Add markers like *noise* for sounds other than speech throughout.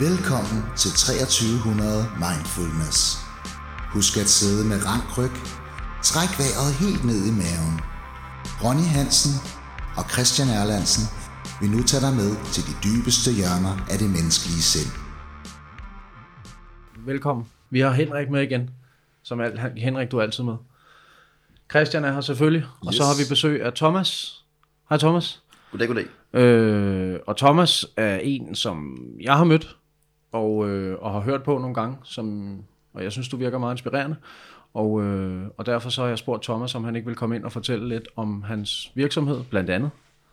Velkommen til 2300 Mindfulness. Husk at sidde med rank ryg. Træk vejret helt ned i maven. Ronny Hansen og Christian Erlandsen vil nu tage dig med til de dybeste hjørner af det menneskelige sind. Velkommen. Vi har Henrik med igen, som alt, Henrik, du er altid med. Christian er her selvfølgelig, og så Yes. har vi besøg af Thomas. Hej Thomas. Goddag, goddag. Øh, og Thomas er en, som jeg har mødt, og, øh, og har hørt på nogle gange, som, og jeg synes, du virker meget inspirerende. Og, øh, og derfor så har jeg spurgt Thomas, om han ikke vil komme ind og fortælle lidt om hans virksomhed, blandt andet.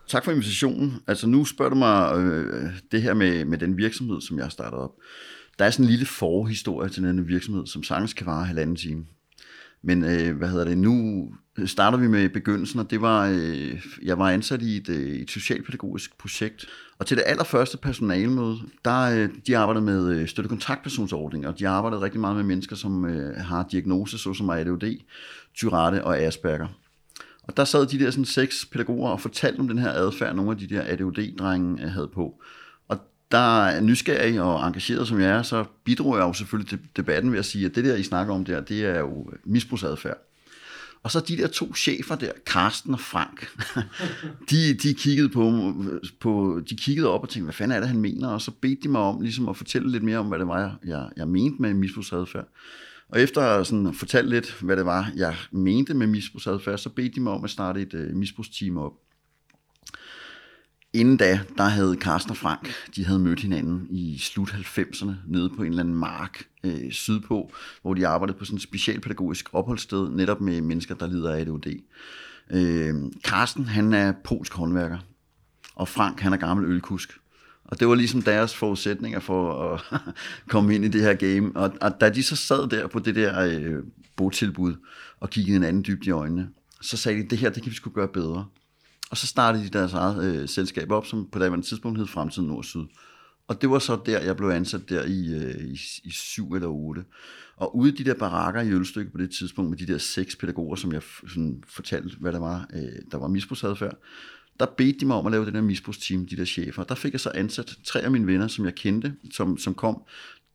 Tak for invitationen. Altså nu spørger du mig øh, det her med, med den virksomhed, som jeg har startet op. Der er sådan en lille forhistorie til den her virksomhed, som sagtens kan vare halvanden time. Men øh, hvad hedder det, nu starter vi med begyndelsen, og det var, øh, jeg var ansat i et, øh, et socialpædagogisk projekt. Og til det allerførste personalemøde, der øh, de arbejdede med øh, støttekontaktpersonsordning, og de arbejdede rigtig meget med mennesker, som øh, har diagnoser såsom ADHD, Tyrette og Asperger. Og der sad de der sådan seks pædagoger og fortalte om den her adfærd, nogle af de der ADHD-drenge øh, havde på. Der er nysgerrig og engageret som jeg er, så bidrog jeg jo selvfølgelig til debatten ved at sige, at det der, I snakker om der, det er jo misbrugsadfærd. Og så de der to chefer der, Karsten og Frank, *laughs* de, de, kiggede på, på, de kiggede op og tænkte, hvad fanden er det, han mener? Og så bedte de mig om ligesom at fortælle lidt mere om, hvad det var, jeg, jeg, jeg mente med misbrugsadfærd. Og efter at sådan fortælle lidt, hvad det var, jeg mente med misbrugsadfærd, så bedte de mig om at starte et uh, misbrugsteam op. Inden da, der havde Carsten og Frank, de havde mødt hinanden i slut 90'erne, nede på en eller anden mark øh, sydpå, hvor de arbejdede på sådan et specialpædagogisk opholdssted, netop med mennesker, der lider af ADHD. Øh, Carsten, han er polsk håndværker, og Frank, han er gammel ølkusk. Og det var ligesom deres forudsætninger for at *laughs* komme ind i det her game. Og, og da de så sad der på det der øh, botilbud og kiggede en anden dybt i øjnene, så sagde de, det her, det kan vi sgu gøre bedre. Og så startede de deres eget øh, selskab op, som på daværende tidspunkt hed Fremtiden Nord-Syd. Og det var så der, jeg blev ansat der i, øh, i, i syv eller otte. Og ude i de der barakker i Ølstykke på det tidspunkt, med de der seks pædagoger, som jeg f- sådan fortalte, hvad der var, øh, der var misbrugsadfærd, der bedte de mig om at lave det der misbrugsteam, de der chefer. Der fik jeg så ansat tre af mine venner, som jeg kendte, som, som kom.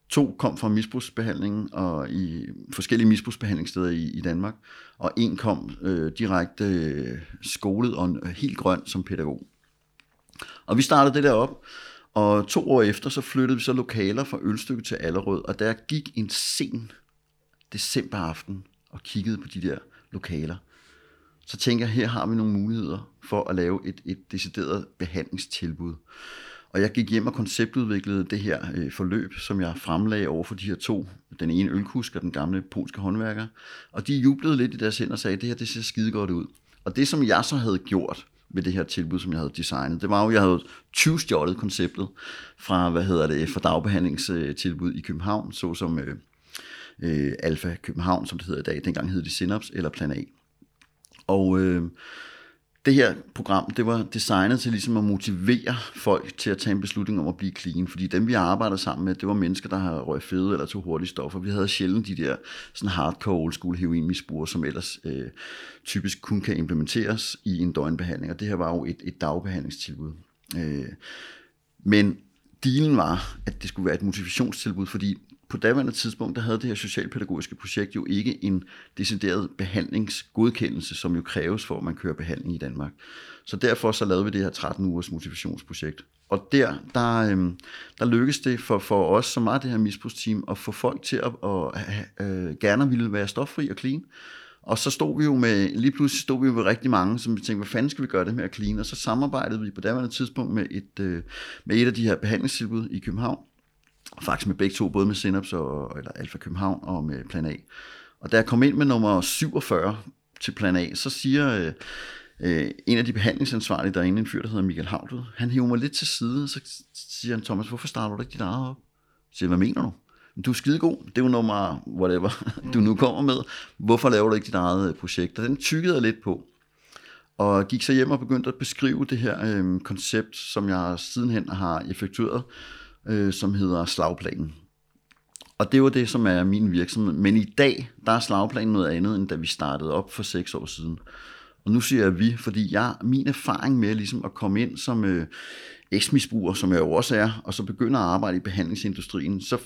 To kom fra misbrugsbehandlingen og i forskellige misbrugsbehandlingssteder i, i Danmark, og en kom øh, direkte øh, skolet og øh, helt grøn som pædagog. Og vi startede det der op, og to år efter, så flyttede vi så lokaler fra Ølstykke til Allerød, og der gik en sen decemberaften og kiggede på de der lokaler, så tænker jeg, her har vi nogle muligheder for at lave et, et decideret behandlingstilbud. Og jeg gik hjem og konceptudviklede det her øh, forløb, som jeg fremlagde over for de her to, den ene ølkusk og den gamle polske håndværker. Og de jublede lidt i deres hænder og sagde, det her det ser skide godt ud. Og det, som jeg så havde gjort med det her tilbud, som jeg havde designet, det var jo, at jeg havde 20 stjålet konceptet fra, hvad hedder det, fra dagbehandlingstilbud i København, såsom øh, øh, Alfa København, som det hedder i dag. Dengang hed det Synops eller Plan A. Og øh, det her program, det var designet til ligesom at motivere folk til at tage en beslutning om at blive clean, fordi dem vi arbejdede sammen med, det var mennesker, der har røget fede eller tog hurtige stoffer. Vi havde sjældent de der sådan hardcore old school heroinmisbrugere, som ellers øh, typisk kun kan implementeres i en døgnbehandling, og det her var jo et, et dagbehandlingstilbud. Øh, men dealen var, at det skulle være et motivationstilbud, fordi på daværende tidspunkt, der havde det her socialpædagogiske projekt jo ikke en decideret behandlingsgodkendelse, som jo kræves for, at man kører behandling i Danmark. Så derfor så lavede vi det her 13 ugers motivationsprojekt. Og der, der, øhm, der lykkedes det for, for os, som meget det her misbrugsteam, at få folk til at, at, at øh, gerne ville være stoffri og clean. Og så stod vi jo med, lige pludselig stod vi jo med rigtig mange, som vi tænkte, hvad fanden skal vi gøre det med at clean? Og så samarbejdede vi på daværende tidspunkt med et, øh, med et af de her behandlingstilbud i København, faktisk med begge to, både med Synops og eller Alfa København og med Plan A. Og da jeg kom ind med nummer 47 til Plan A, så siger øh, øh, en af de behandlingsansvarlige derinde, en fyr, der hedder Michael Havdud, han hiver mig lidt til side, og så siger han, Thomas, hvorfor starter du ikke dit eget op? Så siger hvad mener du? Du er skidegod, det er jo nummer whatever, *laughs* du nu kommer med. Hvorfor laver du ikke dit eget øh, projekt? Og den tykkede jeg lidt på. Og gik så hjem og begyndte at beskrive det her øh, koncept, som jeg sidenhen har effektueret, øh, som hedder slagplanen. Og det var det, som er min virksomhed. Men i dag, der er slagplanen noget andet, end da vi startede op for seks år siden. Og nu siger jeg vi, fordi jeg, min erfaring med ligesom at komme ind som øh, eksmisbruger, som jeg jo også er, og så begynder at arbejde i behandlingsindustrien, så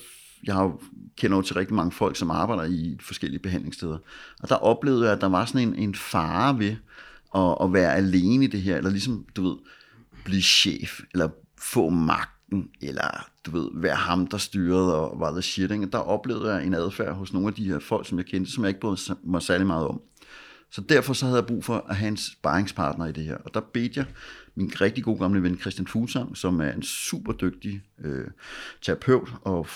jeg har jo, kender jo til rigtig mange folk, som arbejder i forskellige behandlingssteder. Og der oplevede jeg, at der var sådan en, en fare ved at, at være alene i det her, eller ligesom, du ved, blive chef, eller få magt magten, eller du ved, være ham, der styrede og var the shit. Ikke? Der oplevede jeg en adfærd hos nogle af de her folk, som jeg kendte, som jeg ikke brød mig særlig meget om. Så derfor så havde jeg brug for at have en sparringspartner i det her. Og der bedte jeg min rigtig gode gamle ven Christian Fuglsang, som er en super dygtig øh, terapeut, og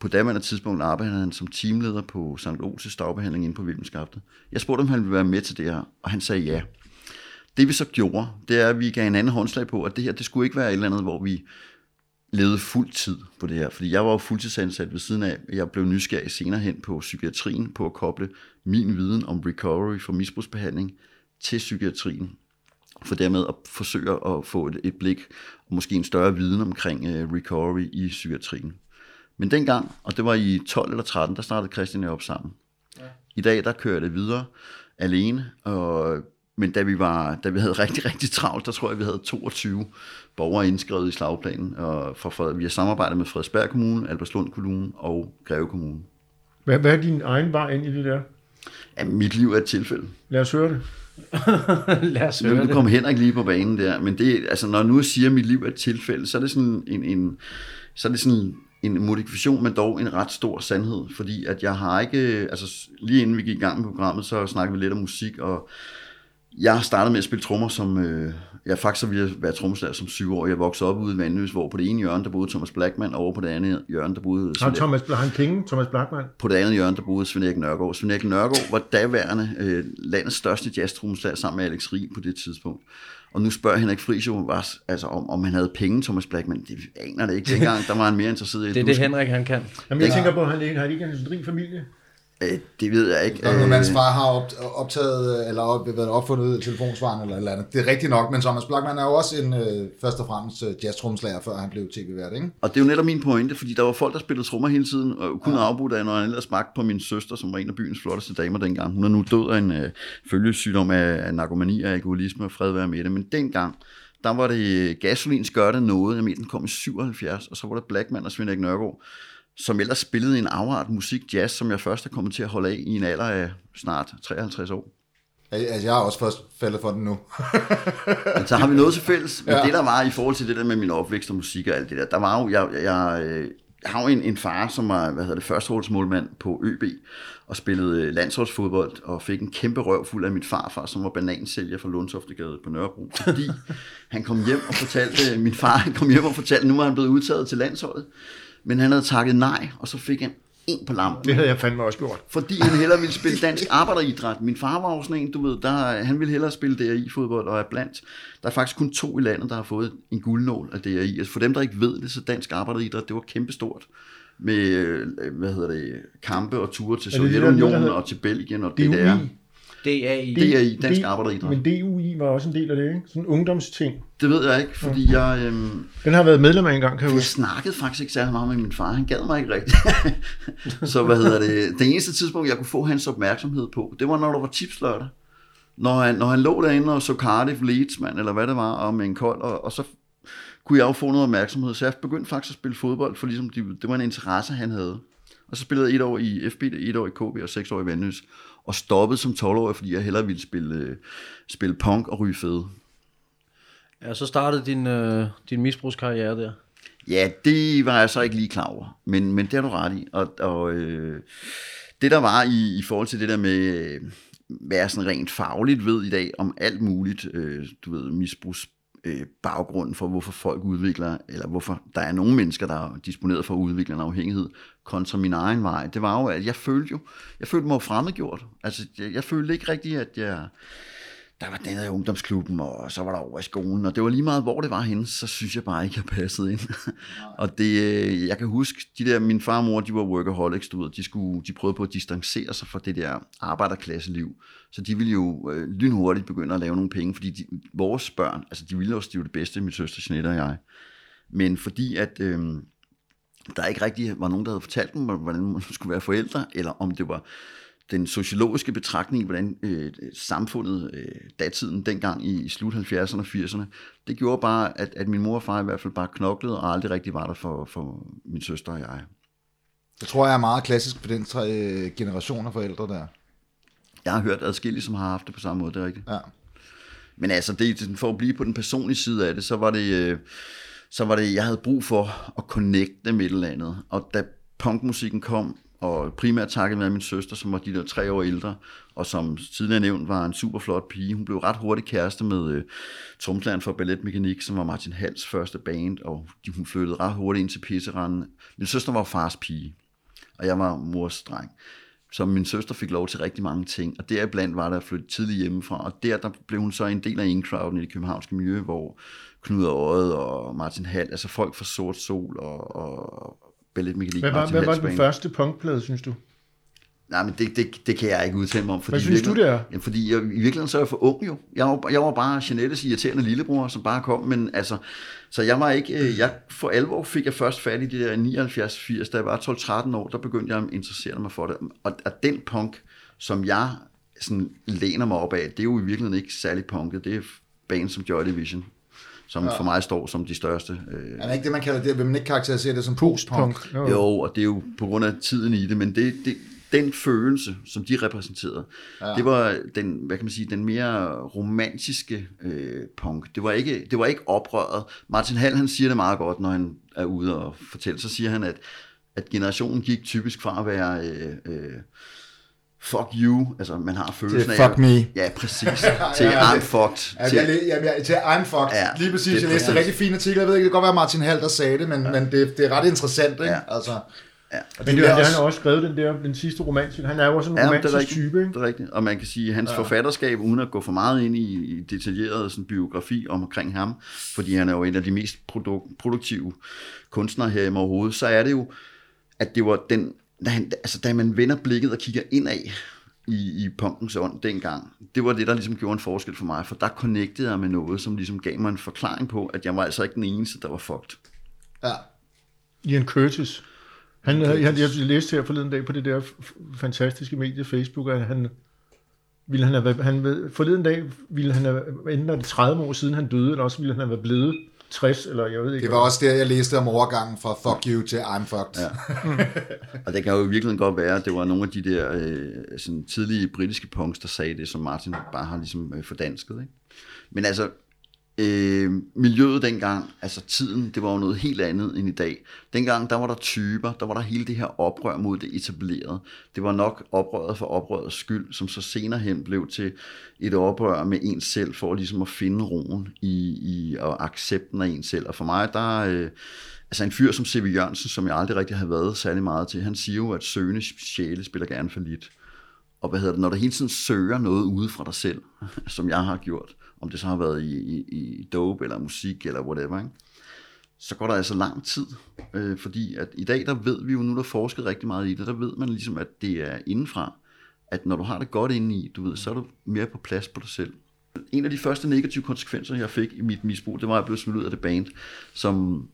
på daværende tidspunkt arbejdede han som teamleder på St. Oses dagbehandling inde på Vildenskaftet. Jeg spurgte, om han ville være med til det her, og han sagde ja. Det vi så gjorde, det er, at vi gav en anden håndslag på, at det her, det skulle ikke være et eller andet, hvor vi levede fuld tid på det her. Fordi jeg var jo fuldtidsansat ved siden af, jeg blev nysgerrig senere hen på psykiatrien, på at koble min viden om recovery for misbrugsbehandling til psykiatrien. For dermed at forsøge at få et, et blik, og måske en større viden omkring uh, recovery i psykiatrien. Men dengang, og det var i 12 eller 13, der startede Christian og op sammen. Ja. I dag, der kører det videre alene, og men da vi, var, da vi havde *laughs* rigtig, rigtig travlt, der tror jeg, vi havde 22 borgere indskrevet i slagplanen. Og for Fred, vi har samarbejdet med Frederiksberg Kommune, Alberslund Kommune og Greve Kommune. Hvad, hvad er din egen vej ind i det der? Ja, mit liv er et tilfælde. Lad os høre det. *laughs* Lad os høre Nu det. kom Henrik lige på banen der, men det, altså, når jeg nu siger, at mit liv er et tilfælde, så er det sådan en, en, så er det sådan en modifikation, men dog en ret stor sandhed, fordi at jeg har ikke, altså lige inden vi gik i gang med programmet, så snakkede vi lidt om musik, og jeg startede med at spille trommer som, øh, jeg faktisk så ville være trommeslager som syv år. Jeg voksede op ude i Vandløs, hvor på det ene hjørne, der boede Thomas Blackman, og over på det andet hjørne, der boede Svend, Thomas, han penge, Thomas Blackman? på det andet hjørne, der boede Svend Erik Nørgaard. Svend Erik Nørgaard var daværende øh, landets største jazz sammen med Alex Rig på det tidspunkt. Og nu spørger Henrik Friis jo, var, altså, om, om han havde penge, Thomas Blackman. Det aner det ikke. Dengang der var han mere interesseret i *laughs* at Det er det. Henrik han kan. Jamen, jeg tænker på, at han ikke har ikke en rig familie. Øh, det ved jeg ikke. Når Øh, mands far har op, optaget, eller op, været opfundet telefonsvaren eller eller andet. Det er rigtigt nok, men Thomas Blackman er jo også en, øh, først og fremmest øh, jazztrumslager, før han blev tv-vært, ikke? Og det er jo netop min pointe, fordi der var folk, der spillede trommer hele tiden, og kun ja. afbrudt af, når han ellers smagte på min søster, som var en af byens flotteste damer dengang. Hun er nu død af en øh, følgesygdom af, af narkomani og alkoholisme, og fred være med det. Men dengang, der var det gasolins gør det noget. Jeg mener, den kom i 77, og så var det Blackman og Svend Nørgaard, som ellers spillede en afart musik, jazz, som jeg først er kommet til at holde af i en alder af snart 53 år. Altså, jeg har også først faldet for den nu. *laughs* Men så har vi noget til fælles. Men Ja. det der var i forhold til det der med min opvækst og musik og alt det der, der var jo, jeg, jeg, jeg har jo en, en far, som var, hvad hedder det, førsteholdsmålmand på ØB, og spillede øh, landsholdsfodbold, og fik en kæmpe røv fuld af mit farfar, som var banansælger fra Lundtoftegade på Nørrebro, fordi *laughs* han kom hjem og fortalte, min far han kom hjem og fortalte, nu var han blevet udtaget til landsholdet, men han havde takket nej, og så fik han en på lampen Det havde jeg fandme også gjort. fordi han hellere ville spille dansk arbejderidræt. Min far var også en, du ved, der, han ville hellere spille DRI-fodbold og er blandt. Der er faktisk kun to i landet, der har fået en guldnål af DRI. Altså for dem, der ikke ved det, så dansk arbejderidræt, det var kæmpestort med, øh, hvad hedder det, kampe og ture til det det Sovjetunionen og til Belgien og det der. DUI. DAI. DRI, dansk D- arbejderidræt. Men DUI var også en del af det, ikke? Sådan en ungdomsting. Det ved jeg ikke, fordi jeg, øhm, Den har jeg været medlem af en gang, kan jeg jeg huske. snakkede faktisk ikke særlig meget med min far. Han gad mig ikke rigtigt. *laughs* så hvad hedder det? Det eneste tidspunkt, jeg kunne få hans opmærksomhed på, det var, når der var tipslørdag. Når han, når han lå derinde og så Cardiff Leeds, mand, eller hvad det var, og med en kold, og, og så kunne jeg jo få noget opmærksomhed. Så jeg begyndte faktisk at spille fodbold, for ligesom det, det var en interesse, han havde. Og så spillede jeg et år i FB, et år i KB og seks år i Vandløs. Og stoppede som 12-årig, fordi jeg hellere ville spille, øh, spille punk og ryge fede. Ja, så startede din, øh, din misbrugskarriere der. Ja, det var jeg så ikke lige klar over, men, men det har du ret i. Og, og øh, det der var i, i forhold til det der med, øh, hvad jeg sådan rent fagligt ved i dag om alt muligt, øh, du ved, misbrugs øh, baggrunden for, hvorfor folk udvikler, eller hvorfor der er nogle mennesker, der er disponeret for at udvikle en afhængighed, kontra min egen vej, det var jo, at jeg følte jo, jeg følte mig fremmedgjort. Altså, jeg, jeg følte ikke rigtigt, at jeg, der var den her ungdomsklubben, og så var der over i skolen, og det var lige meget, hvor det var henne, så synes jeg bare ikke, jeg passede ind. og det, øh, jeg kan huske, de der, min far og mor, de var workaholics, du ved, de, skulle, de prøvede på at distancere sig fra det der arbejderklasseliv, så de ville jo øh, lynhurtigt begynde at lave nogle penge, fordi de, vores børn, altså de ville også, de var det bedste, min søster Jeanette og jeg, men fordi at øh, der ikke rigtig var nogen, der havde fortalt dem, hvordan man skulle være forældre, eller om det var den sociologiske betragtning, hvordan øh, samfundet, øh, datiden dengang i, i slut 70'erne og 80'erne, det gjorde bare, at, at min mor og far i hvert fald bare knoklede, og aldrig rigtig var der for, for min søster og jeg. Det tror jeg er meget klassisk for den tre øh, generation af forældre der. Jeg har hørt adskillige, som har haft det på samme måde, det er rigtigt. Ja. Men altså, det, for at blive på den personlige side af det, så var det, øh, så var det, jeg havde brug for at connecte med et eller andet. Og da punkmusikken kom, og primært takket med min søster, som var de der tre år ældre, og som tidligere nævnt var en super flot pige. Hun blev ret hurtigt kæreste med øh, tromslæren for balletmekanik, som var Martin Hals første band, og de, hun flyttede ret hurtigt ind til pisseranden. Min søster var fars pige, og jeg var mors dreng. Så min søster fik lov til rigtig mange ting, og deriblandt var der at flytte tidligt hjemmefra, og der, der blev hun så en del af indcrowden i det københavnske miljø, hvor Knud Øjet og Martin Hall, altså folk fra Sort Sol og, og balletmekanik. Hvad var, hvad var den første punkplade, synes du? Nej, men det, det, det kan jeg ikke udtale mig om. Fordi Hvad synes du, det er? Jamen, fordi jeg, i virkeligheden så er jeg for ung jo. Jeg var, jeg var bare Jeanettes irriterende lillebror, som bare kom, men altså, så jeg var ikke, øh, jeg, for alvor fik jeg først fat i det der 79-80, da jeg var 12-13 år, der begyndte jeg at interessere mig for det. Og, og den punk, som jeg sådan læner mig op af, det er jo i virkeligheden ikke særlig punket, det er band som Joy Division, som ja. for mig står som de største. Øh, Er det ikke det, man kalder det? Vil man ikke karakterisere det som postpunk? Punk. jo, og det er jo på grund af tiden i det, men det, det, den følelse, som de repræsenterede, ja. det var den, hvad kan man sige, den mere romantiske øh, punk. Det var, ikke, det var ikke oprøret. Martin Hall, han siger det meget godt, når han er ude og fortæller, så siger han, at, at generationen gik typisk fra at være øh, øh, fuck you, altså man har følelsen Til fuck me. Ja, præcis. *laughs* til Ja, I'm det- fucked. Ja, til, jeg, jeg, jeg, til I'm fucked. Ja, Lige præcis. det er Jeg læste en rigtig fin artikel. Jeg ved ikke, det kan godt være Martin Hall, der sagde det, men, ja. men det, det er ret interessant, ikke? Ja. Altså, ja. og Men det det, er han også, har også skrevet den der, den sidste romantik. Han er jo også en Ja, men det romantisk er rigtigt. type, ikke? Det er rigtigt. Og man kan sige, at hans ja. forfatterskab, uden at gå for meget ind i, i detaljeret sådan, biografi omkring ham, fordi han er jo en af de mest produ- produktive kunstnere her i overhovedet, så er det jo, at det var den, da, han, altså, da man vender blikket og kigger indad i, i punkens ånd dengang, det var det, der ligesom gjorde en forskel for mig, for der connectede jeg med noget, som ligesom gav mig en forklaring på, at jeg var altså ikke den eneste, der var fucked. ja. Ian Curtis. Han, han, jeg, jeg læste her forleden dag på det der fantastiske medie Facebook, at han ville han have han, forleden dag ville han have, enten er det 30 år siden han døde, eller også ville han have været blevet 60, eller jeg ved ikke. Det var også der, jeg læste om overgangen fra fuck you til I'm fucked. Ja. *laughs* Og det kan jo virkelig godt være, at det var nogle af de der øh, sådan tidlige britiske punks, der sagde det, som Martin bare har ligesom øh, fordansket. Ikke? Men altså, øh, miljøet dengang, altså tiden, det var jo noget helt andet end i dag. Dengang, der var der typer, der var der hele det her oprør mod det etablerede. Det var nok oprøret for oprørets skyld, som så senere hen blev til et oprør med en selv, for ligesom at finde roen i, i og accepten af en selv. Og for mig, der øh, altså en fyr som C.V. Jørgensen, som jeg aldrig rigtig har været særlig meget til, han siger jo, at søgende sjæle spiller gerne for lidt. Og hvad hedder det, når du hele tiden søger noget ude fra dig selv, *laughs* som jeg har gjort, om det så har været i, i, i dope eller musik eller whatever, ikke? så går der altså lang tid, øh, fordi at i dag, der ved vi jo, nu der er forsket rigtig meget i det, der ved man ligesom, at det er indenfra, at når du har det godt inde i, du ved, så er du mere på plads på dig selv. En af de første negative konsekvenser, jeg fik i mit misbrug, det var, at jeg blev smidt ud af det band, som,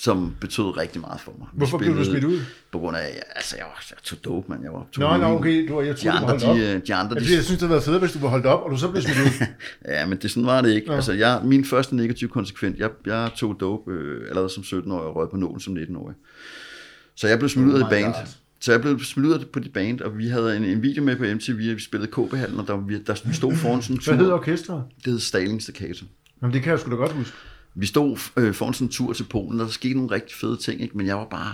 som betød rigtig meget for mig. Hvorfor blev du smidt ud? På grund af, altså jeg var, jeg tog dope, man. Jeg var tog Nå, nå, heroin. okay, du, var- jeg De troede, du var andre, holdt op. de, øh, de andre, de, jeg synes, det havde været federe, hvis du var holdt op, og du så blev smidt ud. *laughs* Ja, men det sådan var det ikke. Altså, jeg, min første negative konsekvens, jeg, jeg tog dope øh, allerede som 17-årig og røg på nålen som 19-årig. Så jeg blev smidt ud af Oh band. God. Så jeg blev smidt ud på det band, og vi havde en, en video med på MTV, og vi spillede KB-hallen, og der, vi, der, stod foran sådan en. Hvad hedder orkestret? Det hed Stalin Staccato. Jamen, det kan jeg sgu da godt huske. Vi stod øh, foran sådan en tur til Polen, og der skete nogle rigtig fede ting, ikke? men jeg var bare...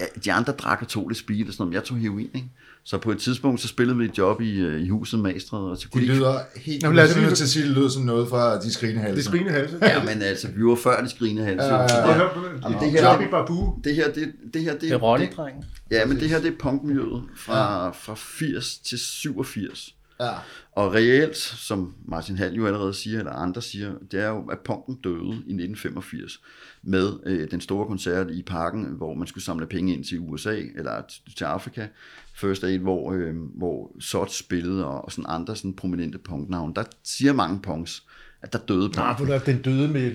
Ja, de andre drak og tog lidt speed og sådan noget, men jeg tog heroin, ikke? Så på et tidspunkt, så spillede vi et job i, øh, i huset Mastred, og så kunne Det de ikke lyder helt... Jamen, lad os lige- til at sige, det lyder som noget fra de skrigende halse. Det er skrigende halse. Ja, men altså, vi var før de skrigende hals. Ja, ja, ja. Det. Jamen, Det det her- her... Johnny Babu. Det her, det, det her, det, Det er. Ja, men det her, det er punkmiljøet fra, fra 80 til 87. Ja. Og reelt, som Martin Hall jo allerede siger, eller andre siger, det er jo, at punken døde i 1985 med øh, den store koncert i parken, hvor man skulle samle penge ind til USA, eller til Afrika. First Aid, hvor, øh, hvor Sot spillede, og, og sådan andre sådan prominente punknavne. Der siger mange punks, at der døde Nej, for der, den døde med,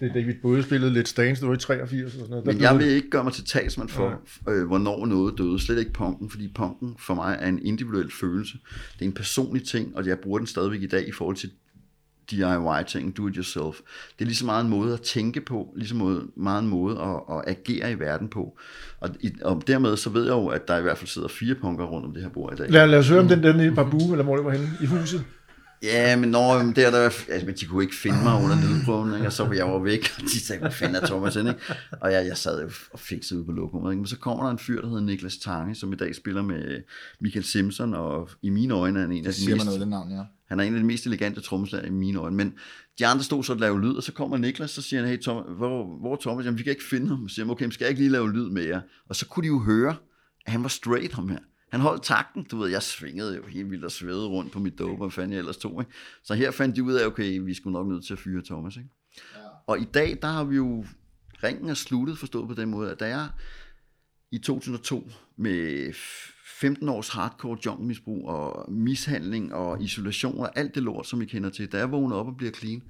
det David Bowie spillede lidt Stains, det var i 83 og sådan noget. Der Men døde- jeg vil ikke gøre mig til talsmand for, øh, hvornår noget døde. Slet ikke punken, fordi punken for mig er en individuel følelse. Det er en personlig ting, og jeg bruger den stadigvæk i dag i forhold til DIY-ting, do it yourself. Det er lige så meget en måde at tænke på, lige så meget en måde at, at agere i verden på. Og, i, og dermed så ved jeg jo, at der i hvert fald sidder fire punker rundt om det her bord i dag. Lad, lad os høre om den der nede i Babu, eller hvor det var henne, i huset. Ja, men når det er der, altså, men de kunne ikke finde mig under lydprøven, ikke? og så var jeg var væk, og de sagde, hvad fanden er Thomas hen, ikke? Og jeg, jeg sad jo og fik ude på lokummet, ikke? Men så kommer der en fyr, der hedder Niklas Tange, som i dag spiller med Michael Simpson, og i mine øjne er han en af de mest, noget, det navn, ja. han er en af de mest elegante trommeslager i mine øjne, men de andre stod så og lavede lyd, og så kommer Niklas, så siger han, hey Thomas, hvor, hvor Thomas? Jamen, vi kan ikke finde ham. Så siger han, okay, men skal jeg ikke lige lave lyd med jer? Og så kunne de jo høre, at han var straight ham her. Han holdt takten, du ved, jeg svingede jo helt vildt og svedede rundt på mit dope, hvad fanden jeg ellers tog, ikke? Så her fandt de ud af, okay, vi skulle nok nødt til at fyre Thomas, ikke? Ja. Og i dag, der har vi jo, ringen er sluttet, forstået på den måde, at da jeg i 2002 med 15 års hardcore junkmisbrug og mishandling og isolation og alt det lort, som I kender til, da jeg vågner op og bliver clean,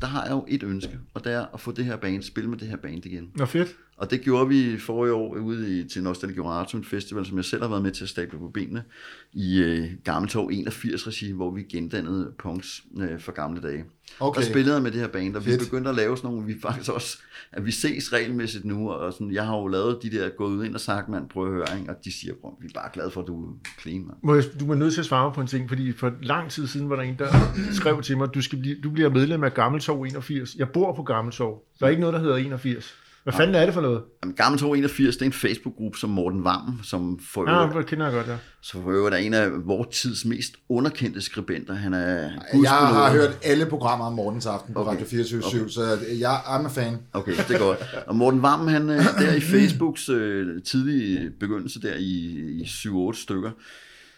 der har jeg jo et ønske, og det er at få det her band, spille med det her band igen. Nå fedt. Og det gjorde vi forrige år ude i, til Nostalgioratum Festival, som jeg selv har været med til at stable på benene, i øh, Gammeltorv 81 regi, hvor vi gendannede punks øh, for gamle dage. Okay. Der spillede med det her band, og vi Fedt. begyndte at lave sådan nogle, vi faktisk også, at vi ses regelmæssigt nu, og sådan, jeg har jo lavet de der, gået ind og sagt, mand, prøv at høre, ikke? og de siger, prøv, vi er bare glade for, at du er clean, mand. Må jeg, du er nødt til at svare på en ting, fordi for lang tid siden var der en, der skrev til mig, du, skal blive, du bliver medlem af Gammeltorv 81. Jeg bor på Gammeltorv. Der er ikke noget, der hedder 81. Hvad fanden er det for noget? Jamen, Gammeltorv 81, det er en Facebook-gruppe, som Morten Vammen, som for Ja, øvrigt, det kender jeg godt, ja. så for øvrigt er en af vores tids mest underkendte skribenter. Han er Jeg har hørt alle programmer om Mortens Aften på Okay. Radio 24 okay. så jeg I'm a fan. Okay, det er godt. Og Morten Vammen, han øh, *laughs* der i Facebooks øh, tidlige begyndelse der i, i 7-8 stykker,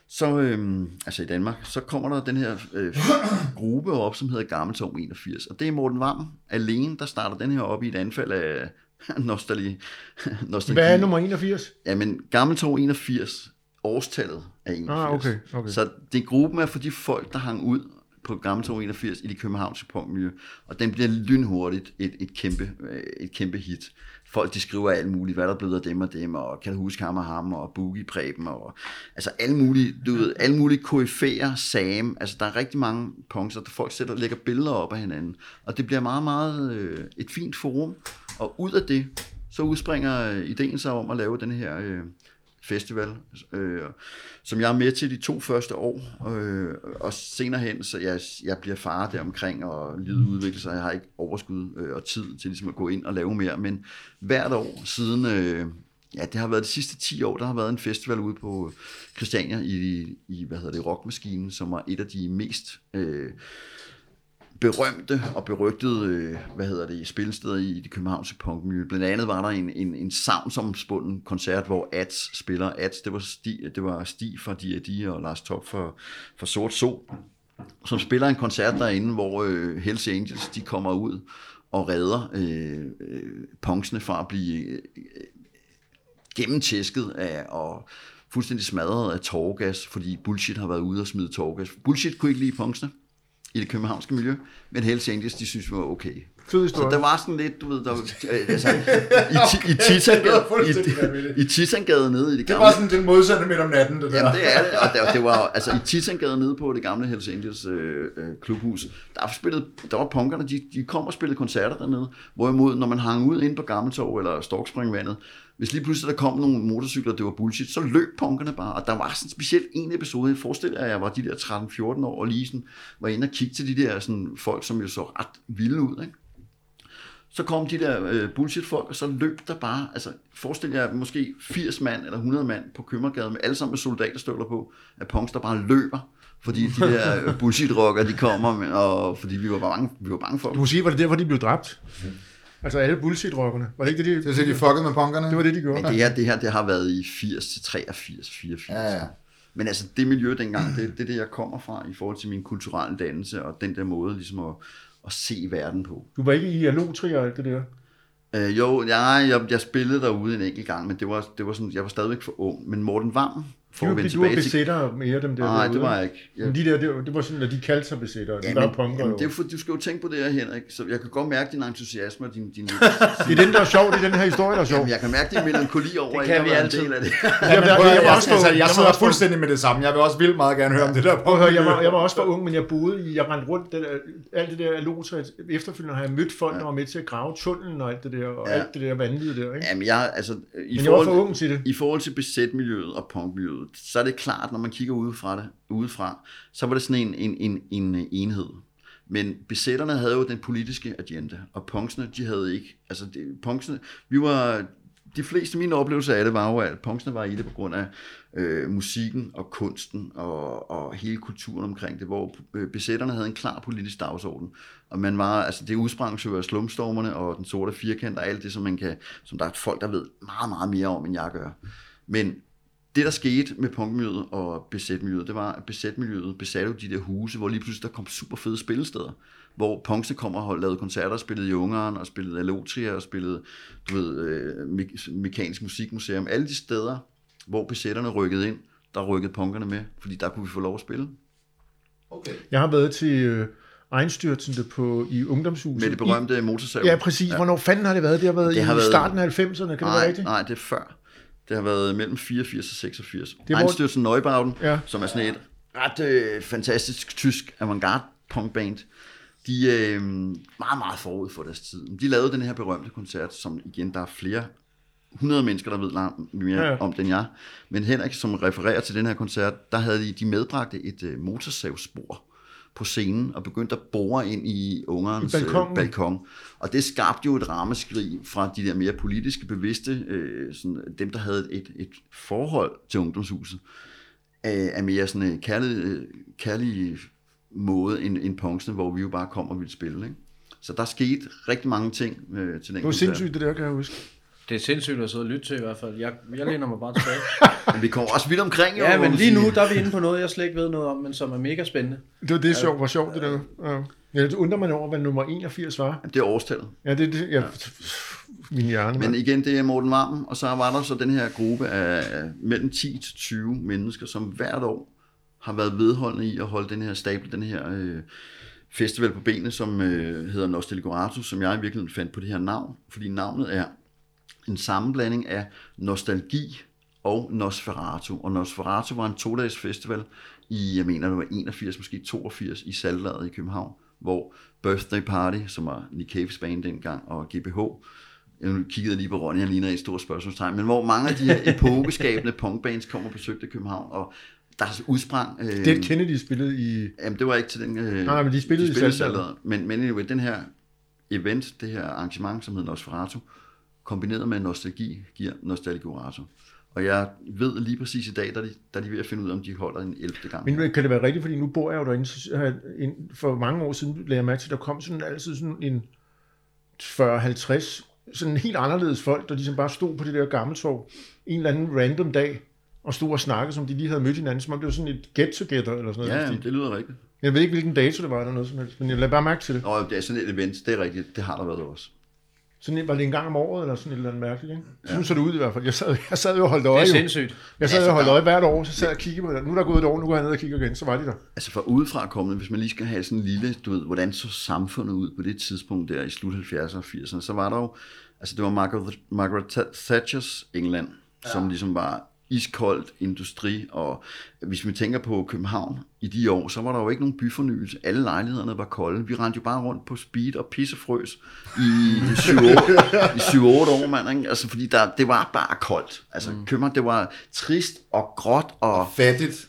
så, øh, altså i Danmark, så kommer der den her øh, gruppe op, som hedder Gammeltorv 81. Og det er Morten Vammen alene, der starter den her op i et anfald af *laughs* nostalgi. *laughs* nostalgi. Hvad er nummer 81? Jamen, Gammeltorv 81, årstallet er 81. Ah, okay, okay. Så det gruppen er for de folk, der hang ud på Gammeltorv 81 i det københavnske punkmiljø, og den bliver lynhurtigt et, et, kæmpe, øh, et kæmpe hit. Folk de skriver alt muligt, hvad der er blevet af dem og dem, og kan du huske ham og ham, og Boogie Preben, og altså alle mulige, du ved, alle mulige koryfæer, Sam, altså der er rigtig mange punks, og der folk sætter, lægger billeder op af hinanden, og det bliver meget, meget øh, et fint forum, og ud af det, så udspringer øh, ideen sig om at lave den her øh, festival, øh, som jeg er med til de to første år, øh, og senere hen, så jeg, jeg bliver far deromkring, og livet udvikler sig, jeg har ikke overskud øh, og tid til ligesom at gå ind og lave mere, men hvert år siden, øh, ja, det har været de sidste 10 år, der har været en festival ude på Christiania i, i hvad hedder det, Rockmaskinen, som var et af de mest øh, berømte og berygtede, øh, hvad hedder det, spillesteder i det københavnske punkmiljø. Blandt andet var der en, en, en savnsomspunden koncert, hvor Ats spiller. Ats, det var Stig, det var Stig fra D&D og Lars Top for, for Sort Sol, som spiller en koncert derinde, hvor øh, Hells Angels, de kommer ud og redder øh, øh, punksene fra at blive øh, øh gennemtæsket af og fuldstændig smadret af tårgas, fordi Bullshit har været ude og smide tårgas. Bullshit kunne ikke lide punksene i det københavnske miljø, men Hells Angels, de synes, var okay. Fed Så historie. der var sådan lidt, du ved, der, øh, altså, i, i, *laughs* Titangade, i, i Titangade nede i det Det gamle... var sådan den modsatte midt om natten, det der. Jamen, det er det, og det, det var *laughs* altså i Titangade nede på det gamle Hells Angels øh, øh, klubhus, der, var spillet, der var punkerne, de, de kom og spillede koncerter dernede, hvorimod når man hang ud ind på Gammeltorv eller Storkspringvandet, hvis lige pludselig der kom nogle motorcykler, det var bullshit, så løb punkerne bare, og der var sådan specielt en episode, jeg forestiller jer, at jeg var de der 13-14 år, og lige sådan, var inde og kigge til de der sådan, folk, som jo så ret vilde ud, ikke? Så kom de der øh, bullshit-folk, og så løb der bare, altså forestil jer måske 80 mand eller 100 mand på Købmergade, med alle sammen med soldaterstøvler på, af punks, der bare løber, fordi de der øh, *laughs* bullshit-rocker, de kommer, med, og fordi vi var bange, vi var bange for Du dem. må sige, var det derfor, de blev dræbt? Altså alle bullshit-rockerne. Var det ikke det, de... Det er så, de fuckede med punkerne. Det var det, de gjorde. Men det her, det her, det har været i 80 til 83, 84. Ja, ja. Men altså, det miljø dengang, det, det er det, jeg kommer fra i forhold til min kulturelle dannelse, og den der måde ligesom at, at se verden på. Du var ikke i Alotri og alt det der. Øh, jo, jeg, jeg, jeg spillede derude en enkelt gang, men det var, det var sådan, jeg var stadigvæk for ung. Men Morten Vam, for Du, at vende du var besætter mere dem der. Nej, det var ikke? jeg ikke. Jeg, Men de der, det, var- det var sådan, at de kaldte sig besættere. De ja, var men, punker jamen, jo. det er for, du skal jo tænke på det her, Henrik. Så jeg kan godt mærke din entusiasme og din... din *laughs* Det er den, der er sjov. Det er den her historie, der er sjov. Jamen, jeg kan mærke din melankoli over, Det at kan jeg vi altid. en del af det. Jeg, *laughs* Jamen, jeg, jeg, jeg, var jeg, også altså, jeg var sidder fuldstændig med det samme. Jeg vil også vildt meget gerne høre om det der prøv at høre, jeg, var, *laughs* jeg var også for ung, men jeg boede i, jeg rendte rundt, det der, alt det der Alotra, efterfølgende har jeg mødt folk, der var med til at grave tunnelen og alt det der, og Ja. alt det der vanvittige der, ikke? Jamen, jeg, altså, i Men jeg var forhold, for ung til det. I forhold til besætmiljøet og punkmiljøet, så er det klart, når man kigger udefra, det, udefra så var det sådan en, en, en, en øh, enhed. Men besætterne havde jo den politiske agenda, og punksene, de havde ikke. Altså, det, punksene, vi var, de fleste af mine oplevelser af det var jo, at punksene var i det på grund af øh, musikken og kunsten og, og hele kulturen omkring det, hvor øh, besætterne havde en klar politisk dagsorden. Og man var, altså det udsprang jo af slumstormerne og den sorte firkant og alt det, som man kan, som der er folk, der ved meget, meget mere om, end jeg gør. Men det, der skete med punkmiljøet og besætmiljøet, det var, at besætmiljøet besatte jo de der huse, hvor lige pludselig der kom super fede spillesteder, hvor punksene kom og lavede koncerter, spillede i Ungarn, og spillede Alotria, og spillede, du ved, øh, me- mekanisk musikmuseum. Alle de steder, hvor besætterne rykkede ind, der rykkede punkerne med, fordi der kunne vi få lov at spille. Okay. Jeg har været til øh, egenstyrtende på, i ungdomshuset. Med det berømte motorsav. Ja, præcis. Ja. Hvornår fanden har det været? Det har været Det har i været- starten af 90'erne, kan det være nej, rigtigt? nej, det er før. Det har været mellem 84 og 86. hvor- Einstürzen Neubauten, Ja. som er sådan et ret øh, fantastisk tysk avantgarde punkband, de er øh, meget, meget forud for deres tid. De lavede den her berømte koncert, som igen, der er flere 100 mennesker, der ved langt mere ja. om den jeg. Men Henrik, som refererer til den her koncert, der havde de, de medbragte et øh, motorsavsspor på scenen og begyndte at bore ind i ungerens I øh, balkon. Og det skabte jo et rammeskrig fra de der mere politiske bevidste, øh, sådan, dem der havde et, et forhold til ungdomshuset, af, af mere sådan en kærlig, øh, kærlig måde end, end punksene, hvor vi jo bare kom og ville spille. Ikke? Så der skete rigtig mange ting øh, til den Det var sindssygt, det der, kan jeg huske. Det er sindssygt at sidde og lytte til i hvert fald. Jeg, jeg læner mig bare tilbage. *laughs* Men vi kommer også vidt omkring, jo, ja, men lige nu, der er vi inde på noget, jeg slet ikke ved noget om, men som er mega spændende. Det var det, sjovt, var sjovt, det der. Ja. Ja, det undrer man over, hvad nummer 81 var. Det er årstallet. Ja, det er det. Ja. Min hjerne. Men Men, igen, det er Morten Varmen, og så var der så den her gruppe af mellem 10 til 20 mennesker, som hvert år har været vedholdende i at holde den her stable, den her øh, festival på benene, som øh, hedder Nostalgoratus, som jeg i virkeligheden fandt på det her navn, fordi navnet er en sammenblanding af nostalgi og Nosferatu. Og Nosferatu var en to-dages festival i, jeg mener, det var 81, måske 82 i Saltlaget i København, hvor Birthday Party, som var Nick Cave's band dengang, og GBH, jeg kiggede lige på Ronny, han ligner et stort spørgsmålstegn, men hvor mange af de her *laughs* epokeskabende punkbands kom og besøgte København, og der udsprang... Øh, Dead Kennedy spillede i... Jamen, det var ikke til den... Øh, Nej, men de spillede i spillede Saltlaget. Saltlaget. Men, men anyway, den her event, det her arrangement, som hedder Nosferatu, kombineret med nostalgi, giver Nostalgorato. Og jeg ved lige præcis i dag, der er de, der er de ved at finde ud af, om de holder en 11. gang. Men kan det være rigtigt, fordi nu bor jeg jo derinde, så for mange år siden lagde jeg mærke til, der kom sådan altid sådan en 40-50 sådan helt anderledes folk, der ligesom bare stod på det der gammeltorv en eller anden random dag, og stod og snakkede, som de lige havde mødt hinanden, som om det var sådan et get-together eller sådan noget. Ja, det lyder rigtigt. Jeg ved ikke, hvilken dato det var eller noget som helst, men jeg lader bare mærke til det. Og det er sådan et event, det er rigtigt, det har der været også. Sådan var det en gang om året, eller sådan et eller andet mærkeligt, ikke? Sådan så det ud i hvert fald. Jeg sad, jeg sad jo og holdt Det øje. er jo. sindssygt. Jeg sad og holdt øje hvert år, så sad jeg og kiggede på det. Nu er der gået et år, nu går jeg ned og kigger igen, så var de der. Altså for udefra kommende, hvis man lige skal have sådan en lille, du ved, hvordan så samfundet ud på det tidspunkt der i slut 70'erne og 80'erne, så var der jo, altså det var Margaret, Margaret Tha- Thatchers England, ja. som ligesom var iskoldt industri, og hvis vi tænker på København i de år, så var der jo ikke nogen byfornyelse. Alle lejlighederne var kolde. Vi rendte jo bare rundt på speed og pissefrøs i 7-8 i 7-8 år, mand. Ikke? Altså, fordi der, det var bare koldt. Altså, mm. København, det var trist og gråt og... Fattigt.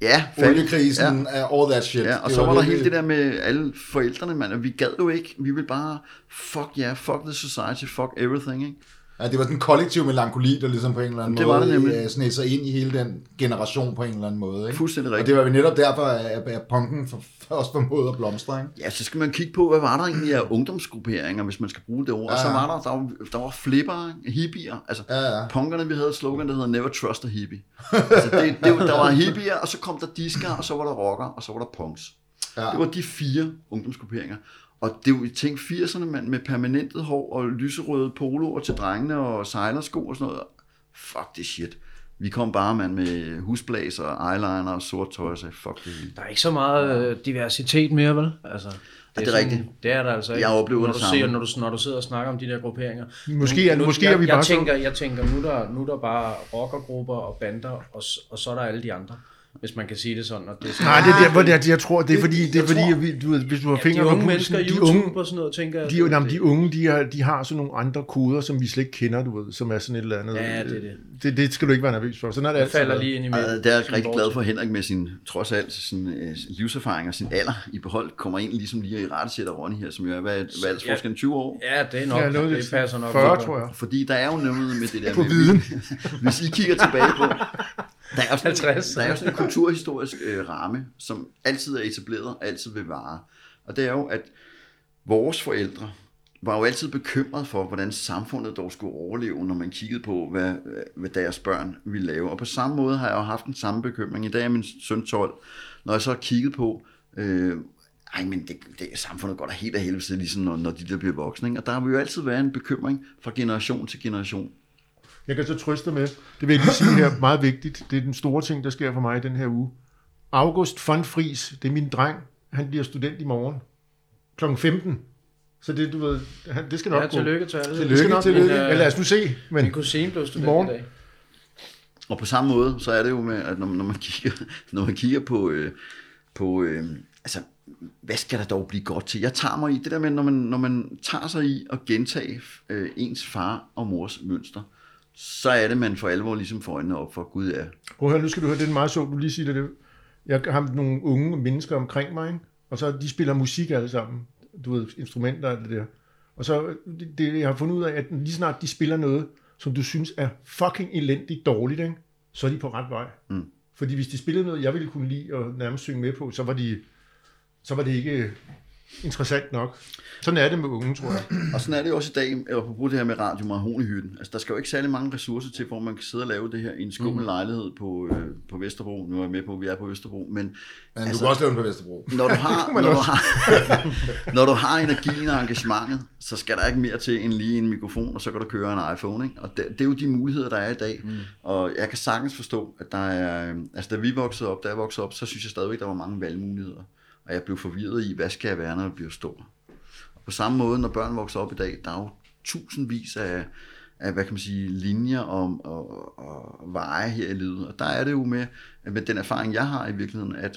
Ja. Oliekrisen, ja. all that shit. Ja, og så var der hele det der med alle forældrene, mand, og vi gad jo ikke, vi ville bare, fuck ja, yeah, fuck the society, fuck everything, ikke? Ja, det var den kollektive melankoli, der ligesom på en eller anden Det måde var det nemlig. øh, sned sig ind i hele den generation på en eller anden måde. Ikke? Fuldstændig Og rigtigt. det var vi netop derfor, at, at punken for, for også formåede at blomstre. Ikke? Ja, så skal man kigge på, hvad var der egentlig af ungdomsgrupperinger, hvis man skal bruge det ord. Og så Ja, ja. var der, der var, der var flipper, hippier, altså Ja, ja. punkerne, vi havde slogan, der hedder Never Trust a Hippie. altså det, det, der var hippier, og så kom der disker, og så var der rocker, og så var der punks. Ja. Det var de fire ungdomsgrupperinger. Og det var, tænk 80'erne, mand, med permanentet hår og lyserøde poloer til drengene og sejlersko og sådan noget. Fuck det shit. Vi kom bare, mand, med husblazer, eyeliner og sort tøj og sagde, fuck det. Der er ikke så meget øh, diversitet mere, vel? Altså, det, det er sådan- rigtigt. Det er der altså ikke. Jeg oplever når det du samme. Ser, når, du, når du sidder og snakker om de der grupperinger. Måske er- måske er jeg, vi jeg bare så- tænker, Jeg tænker, nu er, der, nu er der bare rockergrupper og bander, og, og så er der alle de andre. Hvis man kan sige det sådan. Og det er sådan Nej, det er der, hvor det er, jeg tror, det er fordi, det er fordi tror- at vi, du ved, hvis du har de fingre unge på mennesker, pulsen, de YouTube unge, og sådan noget, tænker jeg. de, det- jamen, de unge, de har, de har sådan nogle andre koder, som vi slet ikke kender, du ved, som er sådan et eller andet. Ja, det er det. Det, det skal du ikke være nervøs for. Sådan er det Jeg altid. falder lige ind i midten. det er jeg rigtig glad for, Henrik med sin, trods alt, sin øh, livserfaring og sin alder i behold, kommer ind ligesom lige i rette sætter Ronny her, som jo er, hvad, hvad er aldersforskellen, 20 år? Ja, det er nok. Ja, noget, det passer nok. 40, tror jeg. Fordi der er jo noget med det der På viden. *laughs* hvis I kigger tilbage på, *laughs* der er jo sådan, 50. der er jo sådan en kulturhistorisk øh, ramme, som altid er etableret og altid vil vare. Og det er jo, at vores forældre var jo altid bekymret for, hvordan samfundet dog skulle overleve, når man kiggede på, hvad, hvad deres børn ville lave. Og på samme måde har jeg jo haft den samme bekymring. I dag er min søn 12. Når jeg så har kigget på, øh, ej, men det, det, samfundet går da helt af helvede ligesom når, når de der bliver voksne. Ikke? Og der vil jo altid være en bekymring fra generation til generation. Jeg kan så trøste med, det vil jeg lige sige her, meget vigtigt, det er den store ting, der sker for mig i den her uge. August von Fries, det er min dreng, han bliver student i morgen, kl. 15. Så det, du ved, han, det skal nok Ja, gå. tillykke til alle. Det skal nok Tillykke, gå. tillykke. Ja, lad os nu se. Men Min kusine blev student morgen. i dag. Og på samme måde, så er det jo med, at når, når man kigger, *laughs* når man kigger på, øh, på øh, altså, hvad skal der dog blive godt til? Jeg tager mig i det der med, når man, når man tager sig i at gentage øh, ens far og mors mønster, så er det, man for alvor ligesom får øjnene op for, gud ja, prøv at høre, nu skal du høre, det er meget sjovt, du lige siger det. Jeg har nogle unge mennesker omkring mig, ikke? og så de spiller musik alle sammen. Du ved, instrumenter og det der. Og så, det, det, jeg har fundet ud af, at lige snart de spiller noget, som du synes er fucking elendigt dårligt, ikke? så er de på ret vej. Mm. Fordi hvis de spillede noget, jeg ville kunne lide og nærmest synge med på, så var, de, så var det ikke interessant nok. Sådan er det med unge, tror jeg. Og sådan er det jo også i dag, eller på brug det her med radio Marhonihytten. Altså, der skal jo ikke særlig mange ressourcer til, hvor man kan sidde og lave det her i en skummel mm. lejlighed på, øh, på Vesterbro. Nu er jeg med på, at vi er på Vesterbro, men Men Altså- du kan også lave den på Vesterbro. når du har, *laughs* når du har, *laughs* når du har energien og engagementet, så skal der ikke mere til end lige en mikrofon, og så kan du køre en iPhone. Ikke? Og det, det er jo de muligheder, der er i dag. Mm. Og jeg kan sagtens forstå, at der er... Altså, da vi voksede op, da jeg voksede op, så synes jeg stadigvæk, der var mange valgmuligheder. Og jeg blev forvirret i, hvad skal jeg være, når jeg bliver stor? Og på samme måde, når børn vokser op i dag, der er jo tusindvis af, af hvad kan man sige, linjer og, og, og veje her i livet. Og der er det jo med, med den erfaring, jeg har i virkeligheden, at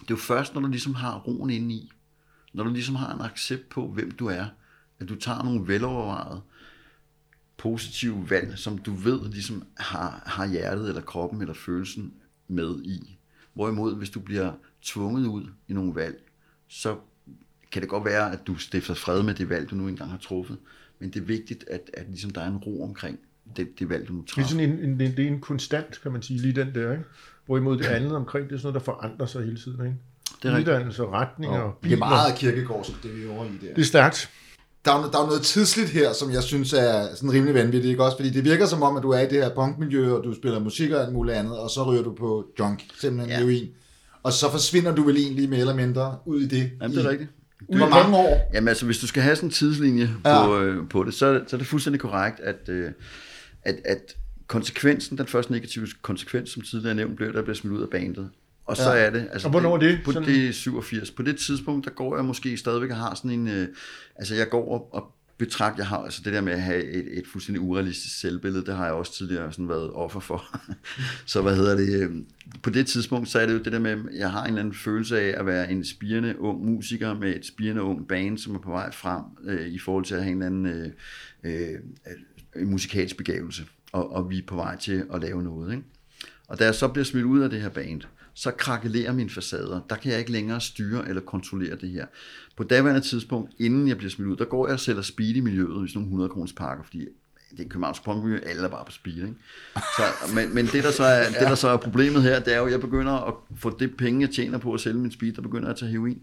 det er jo først, når du ligesom har roen inde i, når du ligesom har en accept på, hvem du er, at du tager nogle velovervejede, positive valg, som du ved ligesom har, har hjertet eller kroppen eller følelsen med i. Hvorimod, hvis du bliver tvunget ud i nogle valg, så kan det godt være, at du stifter fred med det valg, du nu engang har truffet. Men det er vigtigt, at, at ligesom der er en ro omkring det, det valg, du nu Det er træffer. sådan en, en, det er en konstant, kan man sige, lige den der. Ikke? Hvorimod det andet omkring, det er sådan noget, der forandrer sig hele tiden. Ikke? Det er rigtigt. Uddannelse, retninger, og Det er biler. meget kirkegårdsk, det vi er over i der. Det er stærkt. Der er, jo- der er noget tidsligt her, som jeg synes er sådan rimelig vanvittigt, ikke også? Fordi det virker som om, at du er i det her punkmiljø, og du spiller musik og alt muligt andet, og så ryger du på junk, simpelthen ja. heroin. Og så forsvinder du vel egentlig mere eller mindre ud i det. Jamen, det er i, rigtigt. Hvor mange år? Jamen altså, hvis du skal have sådan en tidslinje Ja. på, øh, på det, så, så er det fuldstændig korrekt, at, øh, at, at konsekvensen, den første negative konsekvens, som tidligere nævnt, blev, at der bliver smidt ud af bandet. Og så Ja. er det... Altså Og hvornår er det? På Sådan- det er 87. På det tidspunkt, der går jeg måske stadigvæk og har sådan en... Øh, altså, jeg går op og betragt, jeg har altså det der med at have et, et fuldstændig urealistisk selvbillede, det har jeg også tidligere sådan været offer for. *laughs* så hvad hedder det? Øhm, på det tidspunkt, så er det jo det der med, at jeg har en eller anden følelse af at være en spirende ung musiker med et spirende ung band, som er på vej frem øh, i forhold til at have en eller anden øh, øh, øh, musikalsk begævelse, og, og vi er på vej til at lave noget. Ikke? Og da jeg så bliver smidt ud af det her band, så krakelerer mine facader. Der kan jeg ikke længere styre eller kontrollere det her. På daværende tidspunkt, inden jeg bliver smidt ud, der går jeg og sælger speed i miljøet i sådan nogle 100 kroners pakker, fordi det er Københavns punkmiljø, alle er bare på speed. Ikke? Så, men, men det, der så er, *laughs* det, der så er problemet her, det er jo, at jeg begynder at få det penge, jeg tjener på at sælge min speed, der begynder jeg at tage heroin.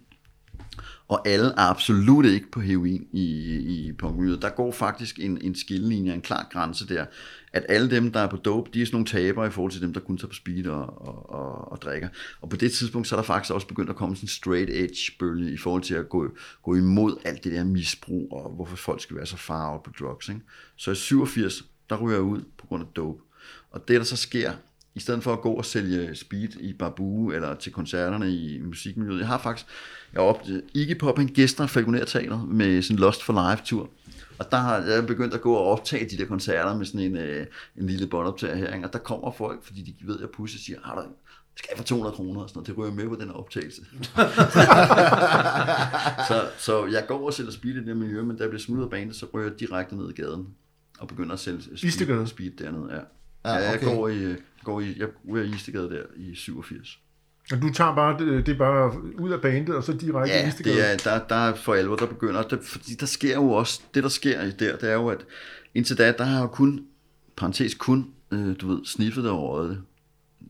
Og alle er absolut ikke på heroin i, i punkmiljøet. Der går faktisk en, en skillelinje, en klar grænse der, at alle dem, der er på dope, de er sådan nogle tabere i forhold til dem, der kun tager på speed og, og, og, og drikker. Og på det tidspunkt, så er der faktisk også begyndt at komme sådan en straight edge bølge i forhold til at gå, gå imod alt det der misbrug, og hvorfor folk skal være så far out på drugs. Ikke? Så i 87, der ryger jeg ud på grund af dope. Og det, der så sker, i stedet for at gå og sælge speed i Babu eller til koncerterne i musikmiljøet, jeg har faktisk, jeg har opdaget, Iggy Pop, han gæster Falconer Teater med sin Lost for Life tur. Og der har jeg begyndt at gå og optage de der koncerter med sådan en, øh, en lille båndoptager her. ikke? Og der kommer folk, fordi de ved, at jeg pusher siger, har du skal jeg for 200 kroner og sådan noget, det ryger med på den her optagelse. *laughs* så, så jeg går og sælger speed i det miljø, men da jeg bliver smidt af banen, så ryger jeg direkte ned i gaden og begynder at sælge speed, speed dernede. Ja. Ja, Ja, jeg okay. går i, går i, jeg ryger i Istegade der i 87. Og du tager bare, det, det er bare ud af bandet, og så direkte Ja, i det er, der, der er for alvor, der begynder, der, fordi der sker jo også, det der sker der, det er jo, at indtil da, der har jeg jo kun, parentes kun, øh, du ved, sniffet det og røget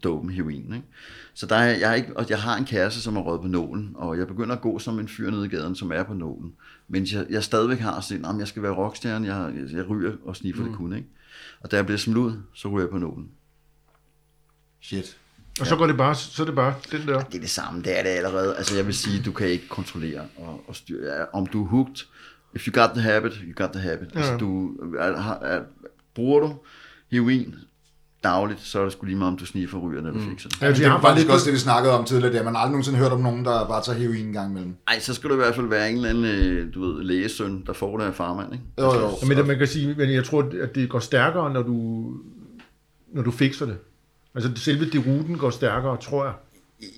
dopen, heroin, ikke? Så der er, jeg er ikke, og jeg har en kæreste, som er røget på nålen, og jeg begynder at gå som en fyr nede i gaden, som er på nålen. Men jeg, jeg stadigvæk har sådan, at jeg skal være rockstjerne, jeg, jeg, jeg ryger og sniffer mm. det kun, ikke? Og da jeg bliver smidt ud, så ryger jeg på nålen. Shit. Og så går det bare, så er det bare den der. Det er det samme, det er det allerede. Altså jeg vil sige, du kan ikke kontrollere og, og styre. Ja, Om du er hooked, if you got the habit, you got the habit. Ja. Altså du, er, er, er, bruger du heroin dagligt, så er det sgu lige meget, om du sniffer ryger, eller du mm. fikser det. Ja, Det har var faktisk lige også det, vi snakkede om tidligere, det er, man har aldrig nogensinde hørt om nogen, der bare tager heroin en gang imellem. Ej, så skal du i hvert fald være en eller anden, øh, du ved, lægesøn, der får det af farmand, ikke? Jo, jo. Ja, men det, man kan sige, men jeg tror, at det går stærkere, når du, når du fikser det. Altså selve det ruten går stærkere, tror jeg.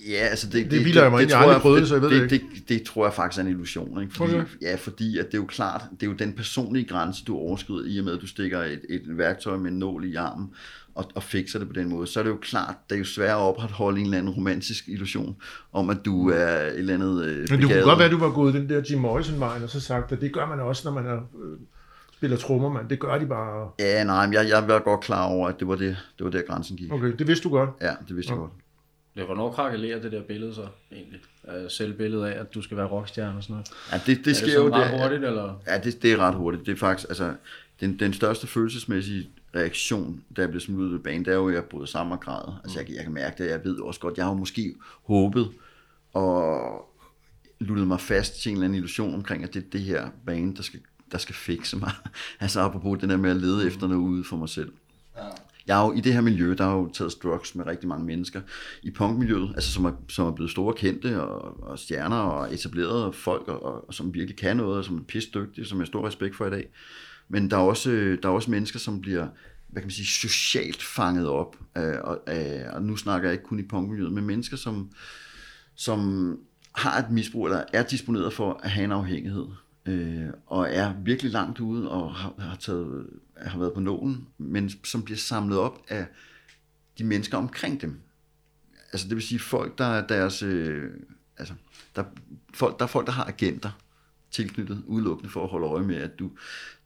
Ja, altså det, Det bilder jeg mig ind. Jeg tror aldrig prøvet det, så jeg ved det, det det, det, tror jeg faktisk er en illusion. Ikke? Fordi, Okay. Ja, fordi at det er jo klart, det er jo den personlige grænse, du overskrider i og med, at du stikker et, et værktøj med en nål i armen og, og fikser det på den måde. Så er det jo klart, det er jo svært at opretholde en eller anden romantisk illusion om, at du er et eller andet øh, Men det kunne godt være, at du var gået den der Jim Morrison-vejen, og så sagt, at det gør man også, når man er, øh, spiller trommer, mand. Det gør de bare. Ja, nej, men jeg, jeg var godt klar over, at det var, det, det var der grænsen gik. Okay, det vidste du godt. Ja, det vidste jeg godt. Ja, hvornår krakelerer det der billede så egentlig? Selvbilledet af, at du skal være rockstjerne og sådan noget. Ja, det, det er sker det jo ret det- hurtigt, eller? Ja, det, det er ret hurtigt. Det er faktisk, altså, den, den største følelsesmæssige reaktion, da jeg blev smidt ud af banen, det er jo, at jeg bryder sammen og græder. Altså, jeg, jeg kan mærke det, jeg ved også godt, jeg har jo måske håbet og luttet mig fast til en eller anden illusion omkring, at det er det her bane, der skal, der skal fikse mig. *laughs* altså, apropos den der med at lede efter noget ude for mig selv. Jeg er jo i det her miljø, der har jo taget drugs med rigtig mange mennesker i punkmiljøet, altså som er, som er blevet store kendte og, og stjerner og etablerede folk, og, og, som virkelig kan noget, og som er pisse dygtige, som jeg har stor respekt for i dag. Men der er også, øh, der er også mennesker, som bliver hvad kan man sige, socialt fanget op, øh, og, øh, og nu snakker jeg ikke kun i punkmiljøet, men mennesker, som, som har et misbrug, eller er disponeret for at have en afhængighed, øh, og er virkelig langt ude, og har, har, taget, har været på nålen, men som bliver samlet op af de mennesker omkring dem. Altså det vil sige folk, der er deres... Øh, altså, der, folk, der er folk, der har agenter tilknyttet udelukkende for at holde øje med, at du,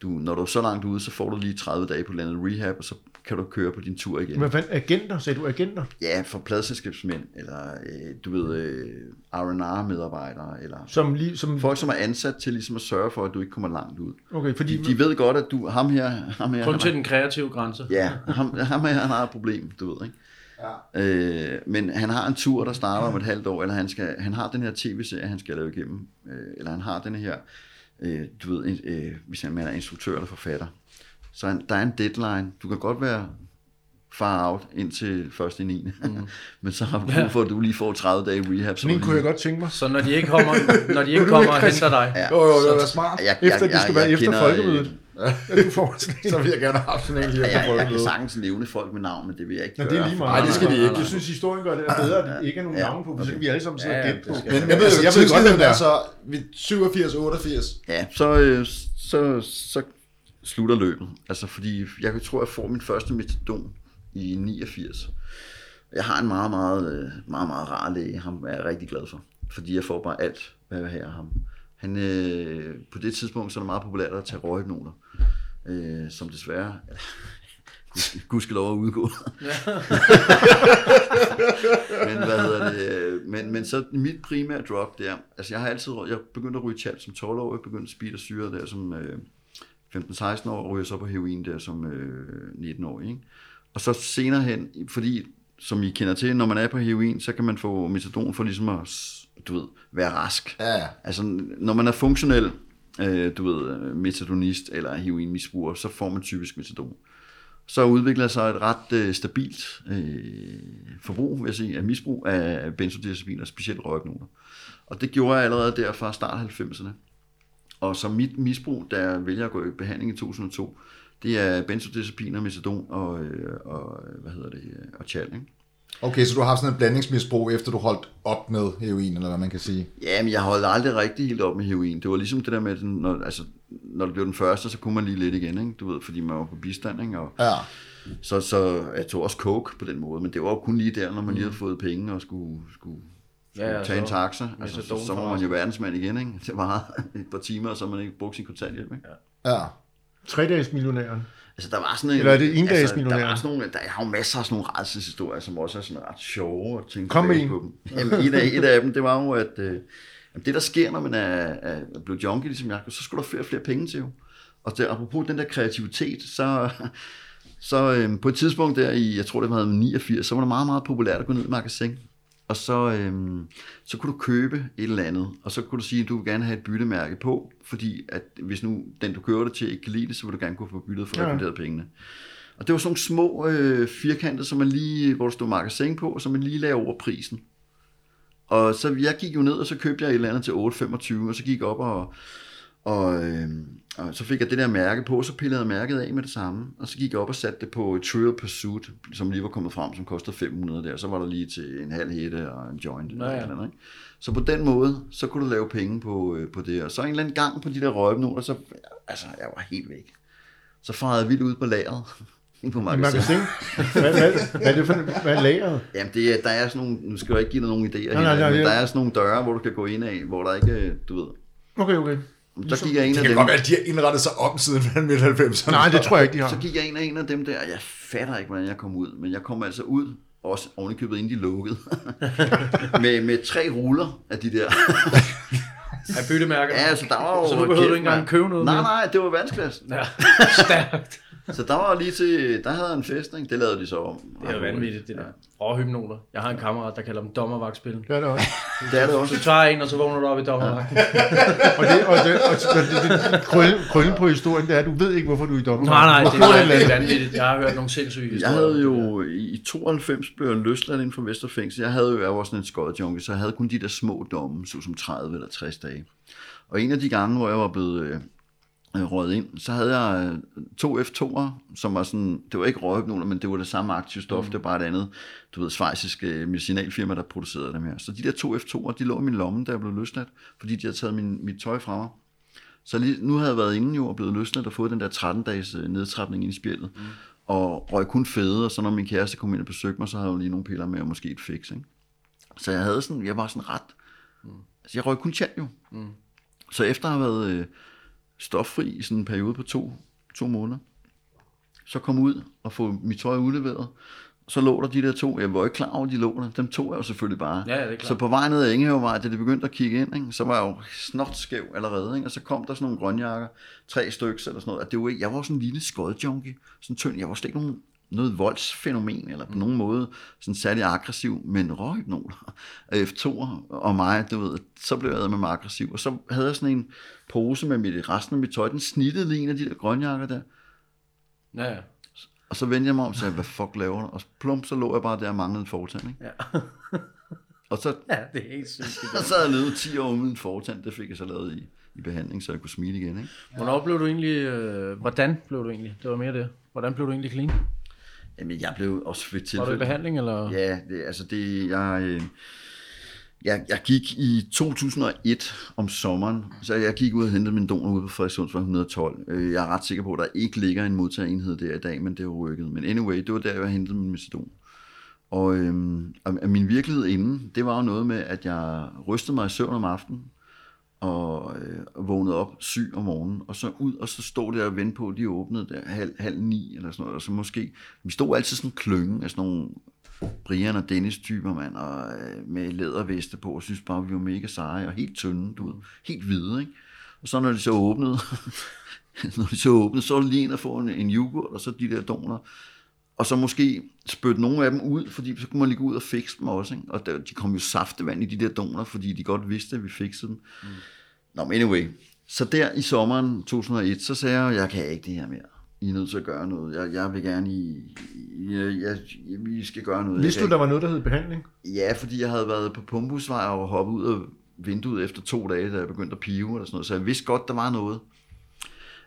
du, når du er så langt ude, så får du lige 30 dage på landet rehab, og så kan du køre på din tur igen. Hvad fanden, agenter? Sagde du agenter? Ja, for pladselskabsmænd, eller øh, du ved, øh, R&R-medarbejdere, eller Som, lige, som, folk, som er ansat til ligesom at sørge for, at du ikke kommer langt ud. okay, fordi, De, de ved godt, at du, ham her, ham her Kun til har- den kreative grænse. Ja, ham, ham her, han har et problem, du ved, ikke? Ja. Øh, men han har en tur, der starter om et halvt år, eller han, skal, han har den her tv-serie, han skal lave igennem, øh, eller han har den her, øh, du ved, en- øh, hvis han er instruktør eller forfatter. Så der er en deadline. Du kan godt være far out indtil 1. i 9. Mm. *laughs* men så har du brug for, at du lige får 30 dage rehab. Så sådan en kunne jeg godt tænke mig. Så når de ikke kommer, når de ikke *laughs* kommer og henter dig, Ja. Jo, jo, det var smart. Jeg, Efter, det skal være efter kender, folkemødet. Ja, du får sådan. Så vil jeg gerne have haft sådan en lige Jeg, efter jeg, jeg kan sagtens nævne folk med navn, men det vil jeg ikke Nå, gøre. det er lige meget. Nej, det skal vi ikke. Jeg synes, historien gør det er bedre, at det ikke er nogen Ja, navn på, så vi alle sammen sidder Ja, og ja, gætte på. Men jeg jeg ved, Altså, jeg jeg ved godt, hvem det er. er så vi 87, 88. Ja, så, så, så slutter løbet. Altså, fordi jeg tror, jeg får min første metadon i 89. Jeg har en meget, meget, øh, meget, meget rar læge. Ham er jeg rigtig glad for. Fordi jeg får bare alt, hvad jeg have af ham. Han, øh, på det tidspunkt så er det meget populært at tage røghypnoter. Øh, som desværre *laughs* gudske- gudskelov er udgået. *laughs* men hvad hedder det? øh, Men, men så mit primære drop der, altså jeg har altid, jeg begyndte at ryge chat som 12 år, jeg begyndte at speed og syre der som øh, 15-16 år, ryger så på heroin der som øh, 19 år, ikke? Og så senere hen, fordi som I kender til, når man er på heroin, så kan man få metadon for ligesom at, du ved, være rask. Ja. Altså, når man er funktionel, øh, du ved, metadonist eller heroinmisbruger, så får man typisk metadon. så udvikler sig et ret øh, stabilt øh, forbrug, vil jeg sige, af misbrug af benzodiazepiner, specielt røgknuder. Og det gjorde jeg allerede der fra start 90'erne. Og så mit misbrug, der vælger at gå i behandling i 2002, det er benzodiazepiner, metadon og, øh, og hvad hedder det, øh, og chal, ikke? Okay, så du har haft sådan et blandingsmisbrug, efter du holdt op med heroin, eller hvad man kan sige? Ja, men jeg holdt aldrig rigtig helt op med heroin. Det var ligesom det der med, når, altså, når det blev den første, så kunne man lige lidt igen, ikke? du ved, fordi man var på bistand. Ikke? Og, Ja. så, så jeg tog også coke på den måde, men det var jo kun lige der, når man lige havde fået penge og skulle, skulle, skulle Ja, ja, ja, tage en så- taxa. Altså, så, så var man jo verdensmand igen, ikke? Det var et par timer, og så man ikke brugt sin kontanthjælp. Ikke? Ja. Tre-dages millionæren. Altså, der var sådan en, Eller er det altså, endagsmillionæren? der var sådan nogle, der jeg har jo masser af sådan nogle rædselshistorier, som også er sådan ret sjove at tænke Kom med en. på dem. Jamen, et, af, et af dem, det var jo, at øh, det der sker, når man er, er blevet junkie, ligesom jeg, så skulle der flere og flere penge til jo. Og det, apropos den der kreativitet, så, så øh, på et tidspunkt der i, jeg tror det var 89, så var det meget, meget populært at gå ned i magasin. Og så, øhm, så kunne du købe et eller andet, og så kunne du sige, at du vil gerne have et byttemærke på, fordi at hvis nu den du kører det til ikke kan lide det, så vil du gerne kunne få byttet for Ja. pengene. Og det var sådan nogle små øh, firkanter, som man lige, hvor der stod magasin på, som man lige lavede over prisen. Og så jeg gik jo ned, og så købte jeg et eller andet til 8,25, og så gik op og, og, øh, og så fik jeg det der mærke på, så pillede jeg mærket af med det samme, og så gik jeg op og satte det på Trial Pursuit, som lige var kommet frem, som kostede 500 der, så var der lige til en halv hætte og en joint. Eller Nå ja. eller andet, ikke? Så på den måde, så kunne du lave penge på, øh, på det, og så en eller anden gang på de der røgnoter, så, altså, jeg var helt væk. Så farede jeg vildt ud på lageret. *laughs* på magasin. magasin? Hvad, hvad, hvad er det for hvad er lageret? Jamen, det er, der er sådan nogle, nu skal jeg ikke give dig nogen idéer, Nej, nej, her, nej, men der er sådan nogle døre, hvor du kan gå ind af, hvor der ikke, øh, du ved, Okay, okay. Der gik jeg en Det af kan dem. godt være, at de har indrettet sig om siden midt-90'erne. Nej, det tror jeg ikke, de har. Så gik jeg ind af en af dem der, og jeg fatter ikke, hvordan jeg kom ud, men jeg kom altså ud, også ovenikøbet inden de lukkede, *laughs* med, med tre ruller af de der. *laughs* Af byttemærker. Ja, altså der var jo... Så nu behøver du ikke engang købe noget Nej, nej, det var vanskeligst. Ja, *laughs* stærkt. Så der var lige til, der havde jeg en fest, ikke? det lavede de så om. Det er jo vanvittigt, det der. Råhypnoter. Jeg har en kammerat, der kalder dem dommervagtspil. Det er det også. Det er det også. Du tager en, og så vågner du op i dommervagten. Og, det, og, det, og det, det, på historien, det er, at du ved ikke, hvorfor du er i dommer. Nej, nej, det er, eller det er andet. vanvittigt. Jeg har hørt nogle sindssyge Jeg historier. havde om det jo, i 92 blev jeg løsladt inden for Vesterfængsel. Jeg havde jo, jeg var sådan en skodjunkie, så jeg havde kun de der små domme, så som 30 eller 60 dage. Og en af de gange, hvor jeg var blevet øh, røget ind, så havde jeg øh, to F2'er, som var sådan, det var ikke røghypnoler, men det var det samme aktive stof, mm. det var bare et andet, du ved, svejsisk øh, medicinalfirma, der producerede dem her. Så de der to F2'er, de lå i min lomme, da jeg blev løsladt, fordi de havde taget min, mit tøj fra mig. Så lige, nu havde jeg været inde jo og blevet løsladt og fået den der 13-dages øh, nedtrapning ind i spjældet. Mm. Og røg kun fede, og så når min kæreste kom ind og besøgte mig, så havde jeg jo lige nogle piller med og måske et fix, ikke? Så jeg havde sådan, jeg var sådan ret, mm. altså jeg røg kun chat jo. Mm. Så efter at have været øh, stoffri i sådan en periode på to, to måneder, så kom ud og få mit tøj udleveret, så lå der de der to, jeg var ikke klar over, de lå der, dem tog jeg jo selvfølgelig bare. Ja, det er klart. Så på vej ned ad Enghave da det begyndte at kigge ind, ikke, så var jeg jo snot skæv allerede, ikke? og så kom der sådan nogle grønjakker, tre stykker eller sådan noget, og det var, ikke- jeg var sådan en lille skodjunkie, sådan tynd, jeg var slet ikke nogen, noget voldsfænomen, eller på nogen måde sådan særlig aggressiv, men røghypnoler, F2'er og mig, du ved, så blev jeg med mig aggressiv, og så havde jeg sådan en pose med mit, resten af mit tøj, den snittede lige en af de der grønjakker der, Ja, ja. og så vendte jeg mig om og sagde, hvad fuck laver du? Og plump, så lå jeg bare der og manglede en fortand, ikke? Ja. Og så, ja, det er helt sygt. *laughs* så sad jeg nede 10 år uden fortand, det fik jeg så lavet i, i behandling, så jeg kunne smile igen, ikke? Hvornår blev du egentlig... Øh, hvordan blev du egentlig? Det var mere det. Hvordan blev du egentlig clean? Jamen, jeg blev også ved Var du i tilfælde... behandling, eller? Ja, det, altså det, jeg, øh, jeg, jeg gik i 2001 om sommeren, så jeg gik ud og hentede min donor ude på Frederikssundsvej 112. Øh, Jeg er ret sikker på, at der ikke ligger en modtagerenhed der i dag, men det er rykket. Men anyway, det var der, jeg hentede min metadon. Og, øhm, og min virkelighed inden, det var jo noget med, at jeg rystede mig i søvn om aftenen, og øh, vågnede op syg om morgenen, og så ud, og så stod der og vente på, at de åbnede der halv, halv ni, eller sådan noget, og så måske, vi stod altid sådan klønge af sådan nogle Brian og Dennis typer, mand, og øh, med læderveste på, og synes bare, vi var mega seje, og helt tynde, du ved, helt hvide, ikke? Og så når de så åbnede, *laughs* når de så åbnede, så var det lige en at få en, en yoghurt, og så de der doner, og så måske spytte nogle af dem ud, fordi så kunne man lige gå ud og fikse dem også, ikke? Og der, de kom jo saftevand i de der doner, fordi de godt vidste, at vi fikset dem. Mm. Nå, men anyway. Så der i sommeren 2001, så sagde jeg, jeg kan ikke det her mere. I er nødt til at gøre noget. Jeg, jeg vil gerne i... Jeg, jeg, jeg, vi skal gøre noget. Vidste du, der var noget, der hed behandling? Ja, fordi jeg havde været på Pumbusvej og hoppet ud af vinduet efter to dage, da jeg begyndte at pive eller sådan noget. Så jeg vidste godt, der var noget.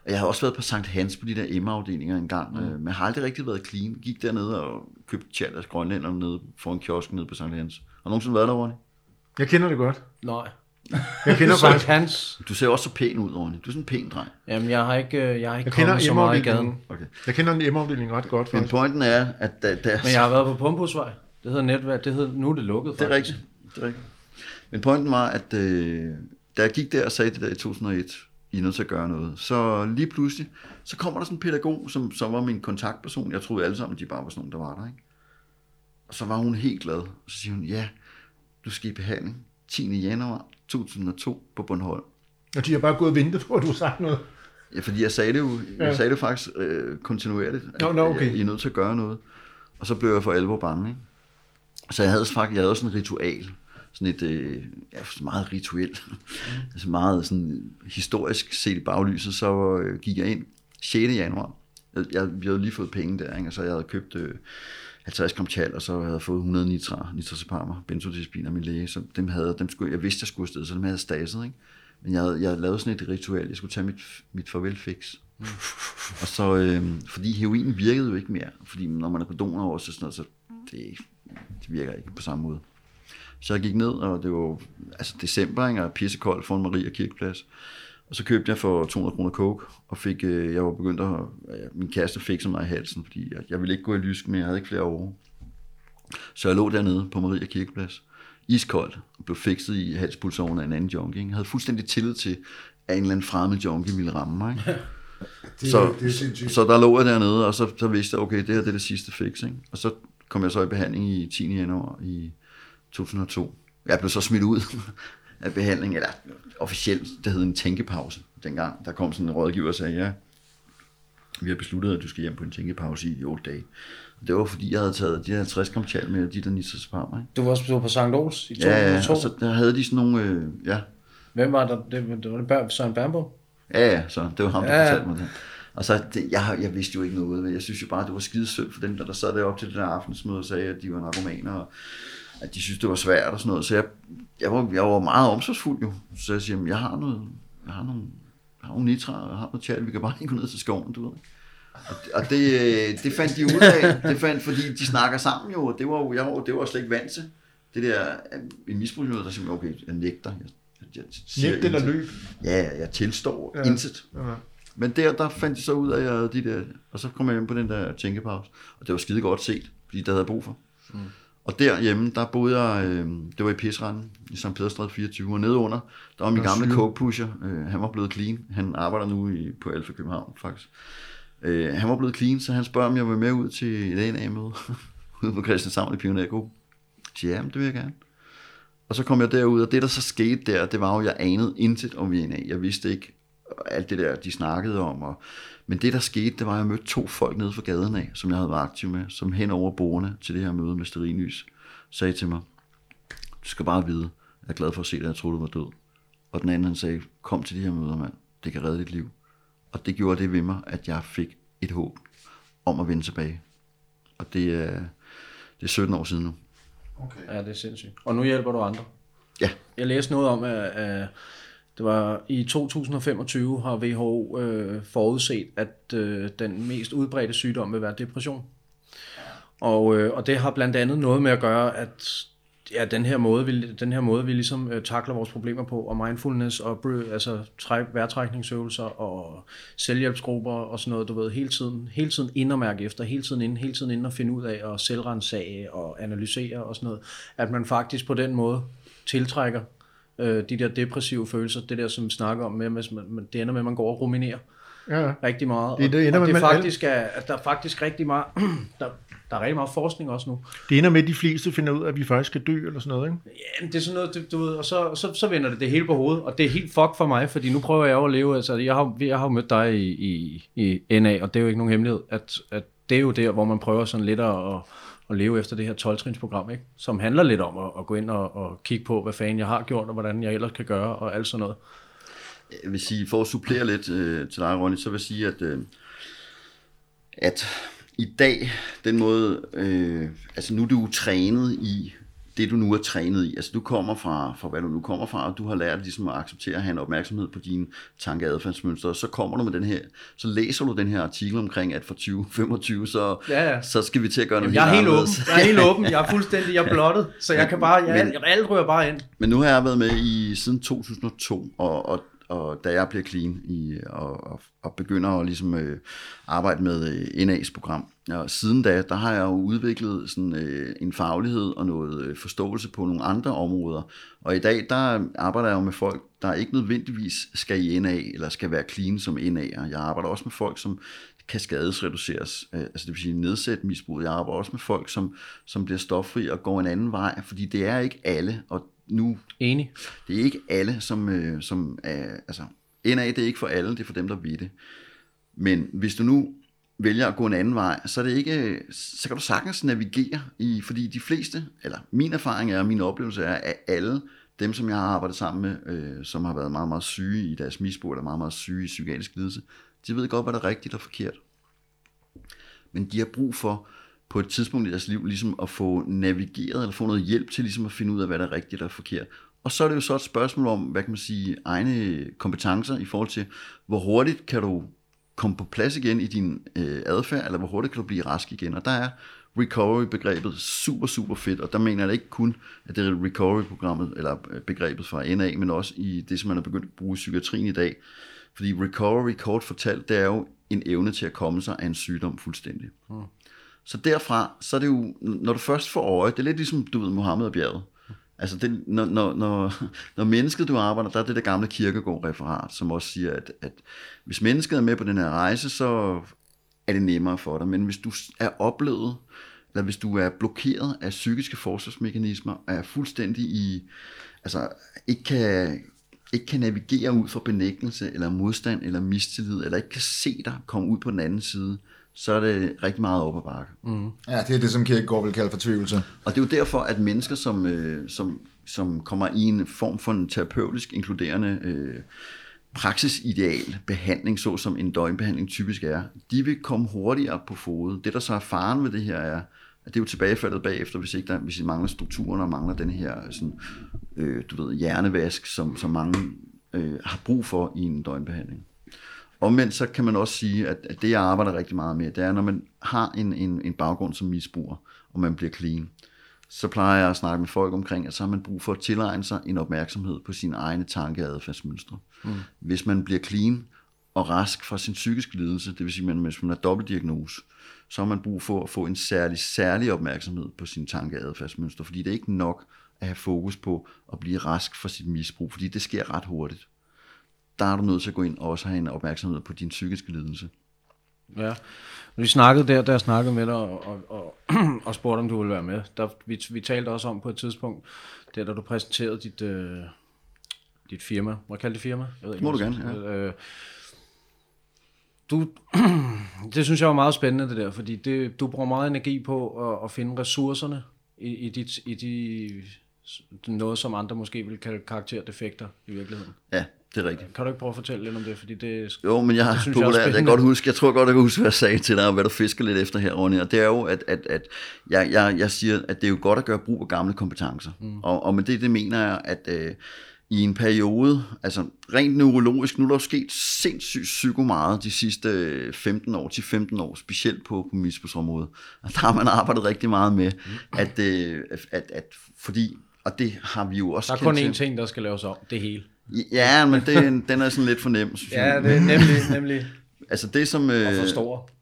Og Jeg har også været på Sankt Hans på de der Emma-afdelinger en gang, mm. men jeg har aldrig rigtig været clean. Gik dernede og købte Challas grønlænderne nede foran kiosken nede på Sankt Hans. Har du nogensinde været der, Ronny? Jeg kender det godt. Nej. Jeg kender *laughs* Sankt faktisk... Hans. Du ser også så pæn ud, Ronny. Du er sådan en pæn dreng. Jamen, jeg har ikke, øh, jeg har ikke Jeg kommet så meget i gaden. Okay. Jeg kender en Emma-afdeling ret godt, Men faktisk. pointen er, at der, der, Men jeg har været på Pumpusvej. Det hedder netværk. Det hedder, nu er det lukket, Det er rigtigt. Det er rigtigt. Men pointen var, at øh, da jeg gik der og sagde det der i 2001, I er nødt til at gøre noget, så lige pludselig, så kommer der sådan en pædagog, som, som var min kontaktperson. Jeg troede alle sammen, de bare var sådan nogen, der var der. Ikke? Og så var hun helt glad. Og så siger hun, ja, du skal i behandling 10. januar 2002 på Bornholm. Og de har bare gået og ventet på, at du har sagt noget. Ja, fordi jeg sagde det jo, jeg Ja. sagde det faktisk øh, kontinuerligt, at Nå, nå, okay. øh, I er nødt til at gøre noget. Og så blev jeg for alvor bange. Ikke? Så jeg havde faktisk jeg havde sådan et ritual, sådan et øh, ja, meget rituelt, altså meget sådan historisk set i baglyset, så øh, gik jeg ind 6. januar. Jeg, jeg, vi havde lige fået penge der, ikke? og så jeg havde købt øh, 50 gram chal, og så havde jeg fået 100 nitra, nitrosepamer, benzodiazepin af min læge, så dem havde, dem skulle, jeg vidste, jeg skulle afsted, så dem havde jeg staset, ikke? Men jeg, havde, jeg havde lavet sådan et ritual, jeg skulle tage mit, mit farvelfix. *laughs* Og så, øh, fordi heroin virkede jo ikke mere, fordi når man er på donor over, så, sådan noget, så det, det virker ikke på samme måde. Så jeg gik ned, og det var altså december, ikke, og pissekoldt foran Maria Kirkeplads. Og så købte jeg for 200 kroner coke, og fik, øh, jeg var begyndt at, ja, min kæreste fik så mig i halsen, fordi jeg, jeg ville ikke gå i lysk, men jeg havde ikke flere år. Så jeg lå dernede på Maria Kirkeplads, iskoldt, og blev fikset i halspulsåren af en anden junkie. Ikke? Jeg havde fuldstændig tillid til, at en eller anden fremmed junkie ville ramme mig. Ikke? Det, så, det så der lå jeg dernede, og så, så vidste jeg, okay, det her det er det sidste fix. Ikke? Og så kom jeg så i behandling i 10. januar i 2002. Jeg blev så smidt ud af behandling, eller officielt, det hed en tænkepause dengang. Der kom sådan en rådgiver og sagde, ja, vi har besluttet, at du skal hjem på en tænkepause i 8 dage. Og det var fordi, jeg havde taget de her 50 gram chal med de der nitrospammer. Ikke? Du var også på St. Ols i 2002. Ja, ja, og så der havde de sådan nogle, øh, ja, Hvem var der? Det, det var det Bør, Søren Bernbo? Ja, ja, så det var ham, der Ja, ja. fortalte mig det. Og så, det, jeg, jeg vidste jo ikke noget, men jeg synes jo bare, det var skide synd for dem, der, der sad deroppe til det der aftensmøde og sagde, at de var narkomaner, og at de synes, det var svært og sådan noget. Så jeg, jeg, var, jeg var meget omsorgsfuld jo. Så jeg siger, "Jamen, jeg har noget, jeg har nogle, jeg har nogle nitra, og jeg har noget tjal, vi kan bare ikke gå ned til skoven, du ved. Og, det- og det, øh, det fandt de ud af, det fandt, fordi de snakker sammen jo, og det var jo, jeg var, det var slet ikke vant til. Det der, øh, en misbrugsmøde, der siger, okay, jeg nægter. Jeg, jeg, jeg siger Nægt eller løb. Ja, ja, jeg tilstår Ja. ja. intet. Ja. Men der, der fandt de så ud af, at jeg havde de der, og så kom jeg hjem på den der tænkepause, og det var skide godt set, fordi der havde jeg brug for. Mm. Og derhjemme, der boede jeg, øh, det var i Pisranden, i St. Pederstræde 24, og nede under, der var min gamle syv. coke pusher, øh, han var blevet clean, han arbejder nu i, på Alfa København faktisk. Øh, han var blevet clean, så han spørger, om jeg vil med ud til et A&A-møde, *laughs* ude på Christianshavn i Pionergruppen. Jeg siger, ja, men det vil jeg gerne. Og så kom jeg derud, og det der så skete der, det var jo, jeg anede intet om VNA. Jeg vidste ikke alt det der, de snakkede om. Og, men det der skete, det var, at jeg mødte to folk nede fra gaden af, som jeg havde været aktiv med, som hen over bordene til det her møde med Sterinlys, sagde til mig, du skal bare vide, jeg er glad for at se dig, jeg troede, du var død. Og den anden, han sagde, kom til de her møder, mand. Det kan redde dit liv. Og det gjorde det ved mig, at jeg fik et håb om at vende tilbage. Og det er, det er 17 år siden nu. Okay. Ja, det er sindssygt. Og nu hjælper du andre. Ja. Jeg læste noget om, at, at det var i 2025 har WHO øh, forudset, at øh, den mest udbredte sygdom vil være depression. Og, øh, og det har blandt andet noget med at gøre, at ja, den her måde, vi, den her måde, vi ligesom øh, takler vores problemer på, og mindfulness, og altså træk, vejrtrækningsøvelser, og selvhjælpsgrupper, og sådan noget, du ved, hele tiden, hele tiden ind og mærke efter, hele tiden ind, hele tiden ind og finde ud af, og selvrensage, og analysere, og sådan noget, at man faktisk på den måde tiltrækker øh, de der depressive følelser, det der, som vi snakker om, med, hvis man, man- det ender med, at man går og ruminerer Ja, rigtig meget. Det- det ender og, og det faktisk er, at der er faktisk rigtig meget, *clears throat* der, der er rigtig meget forskning også nu, det ender med, at de fleste finder ud af, at vi faktisk skal dø, eller sådan noget, ikke? Ja, det er sådan noget, du, du ved, og så, så, så vender det det hele på hovedet, og det er helt fuck for mig, fordi nu prøver jeg jo at leve, altså jeg har, jeg har jo mødt dig i, i, i NA, og det er jo ikke nogen hemmelighed, at, at det er jo der, hvor man prøver sådan lidt at, at, leve efter det her 12-trins-program, ikke? som handler lidt om at, at gå ind og, og kigge på, hvad fanden jeg har gjort, og hvordan jeg ellers kan gøre, og alt sådan noget. Jeg vil sige, for at supplere lidt øh, til dig, Ronny, så vil jeg sige, at øh, at i dag, den måde, øh, altså nu er du trænet i det, du nu er trænet i. Altså du kommer fra, fra hvad du nu kommer fra, og du har lært ligesom at acceptere at have en opmærksomhed på dine tanke- og adfærdsmønstre, og så kommer du med den her, så læser du den her artikel omkring, at for 2025, så, Ja, ja. så skal vi til at gøre noget Jeg er helt åben. Jeg er helt åben. Jeg er fuldstændig, jeg er *laughs* blottet. Så jeg kan bare, jeg, Men- alt ryger bare ind. Men nu har jeg været med i siden 2002, og, og, og da jeg bliver clean i, og, og, og begynder at ligesom, øh, arbejde med øh, NA's program, og siden da, der har jeg jo udviklet sådan, øh, en faglighed og noget øh, forståelse på nogle andre områder. Og i dag, der arbejder jeg jo med folk, der ikke nødvendigvis skal i NA, eller skal være clean som NA'er. Jeg arbejder også med folk, som kan skadesreduceres, øh, altså det vil sige nedsætte misbrug. Jeg arbejder også med folk, som, som bliver stoffri og går en anden vej, fordi det er ikke alle, og nu Enig. det er ikke alle, som, øh, som er, altså, NA det er ikke for alle, det er for dem, der vil det. Men hvis du nu vælger at gå en anden vej, så er det ikke, så kan du sagtens navigere i, fordi de fleste, eller min erfaring er, og min oplevelse er, at alle dem, som jeg har arbejdet sammen med, øh, som har været meget, meget syge i deres misbrug, eller meget, meget syge i psykiatrisk lidelse, de ved godt, hvad der er rigtigt og forkert. Men de har brug for på et tidspunkt i deres liv ligesom at få navigeret eller få noget hjælp til ligesom at finde ud af, hvad der er rigtigt og forkert. Og så er det jo så et spørgsmål om, hvad kan man sige, egne kompetencer i forhold til, hvor hurtigt kan du komme på plads igen i din øh, adfærd, eller hvor hurtigt kan du blive rask igen. Og der er recovery-begrebet super, super fedt, og der mener jeg ikke kun, at det er recovery-programmet, eller øh, begrebet fra NA, men også i det, som man har begyndt at bruge i psykiatrien i dag. Fordi recovery, kort fortalt, det er jo en evne til at komme sig af en sygdom fuldstændig. Hmm. Så derfra, så er det jo, når du først får øje, det er lidt ligesom, du ved, Mohammed og bjerget. Altså, det, når, når, når, når mennesket, du arbejder, der er det der gamle kirkegård-referat, som også siger, at, at hvis mennesket er med på den her rejse, så er det nemmere for dig. Men hvis du er oplevet, eller hvis du er blokeret af psykiske forsvarsmekanismer, er fuldstændig i, altså ikke kan, ikke kan navigere ud fra benægtelse, eller modstand, eller mistillid, eller ikke kan se dig komme ud på den anden side, så er det rigtig meget op ad bakke. Mm. Ja, det er det, som Kierkegaard vil kalde fortvivlelse. Og det er jo derfor, at mennesker, som, øh, som, som kommer i en form for en terapeutisk inkluderende øh, praksisideal behandling, såsom en døgnbehandling typisk er, de vil komme hurtigere på fod. Det, der så er faren ved det her, er, at det er jo tilbagefaldet bagefter, hvis ikke der, hvis I mangler strukturen og mangler den her sådan, øh, du ved, hjernevask, som, som mange øh, har brug for i en døgnbehandling. Omvendt så kan man også sige, at, at det jeg arbejder rigtig meget med, det er, når man har en, en, en baggrund som misbruger, og man bliver clean, så plejer jeg at snakke med folk omkring, at så har man brug for at tilegne sig en opmærksomhed på sine egne tanke- og adfærdsmønstre. Mm. Hvis man bliver clean og rask fra sin psykiske lidelse, det vil sige, at hvis man har dobbeltdiagnose, så har man brug for at få en særlig, særlig opmærksomhed på sine tanke- og adfærdsmønstre, fordi det er ikke nok at have fokus på at blive rask fra sit misbrug, fordi det sker ret hurtigt der er du nødt til at gå ind og også have en opmærksomhed på din psykiske lidelse. Ja. Vi snakkede der, da jeg snakkede med dig og, og, og, *clears throat* og spurgte, om du ville være med. Der, vi, vi talte også om på et tidspunkt, der da du præsenterede dit, øh, dit firma. Må jeg kalde det firma? Jeg ved Må hvad du gerne, skal- Øh, du, *clears throat* det synes jeg var meget spændende det der, fordi det, du bruger meget energi på at, at finde ressourcerne i, i, dit, i de, noget, som andre måske vil kalde karakterdefekter i virkeligheden. Ja, det er rigtigt. Kan du ikke prøve at fortælle lidt om det? Fordi det, Jo, men jeg har synes jeg populært, jeg, jeg, kan godt huske, jeg tror godt, jeg kan huske, hvad jeg sagde til dig, og hvad du fisker lidt efter her, Ronny, og det er jo, at, at, at jeg, jeg, jeg siger, at det er jo godt at gøre brug af gamle kompetencer. Mm. Og, og med det, det mener jeg, at øh, i en periode, altså rent neurologisk, nu er der jo sket sindssygt psyko meget de sidste øh, 15 år, til 15 år, specielt på, på misbrugsområdet. Og der har man arbejdet rigtig meget med, at, øh, at, at fordi, og det har vi jo også der er kun én ting, der skal laves om. Det hele. Ja, men det, den er sådan lidt for nem, synes jeg. Ja, det er nemlig, nemlig Altså det, som, øh,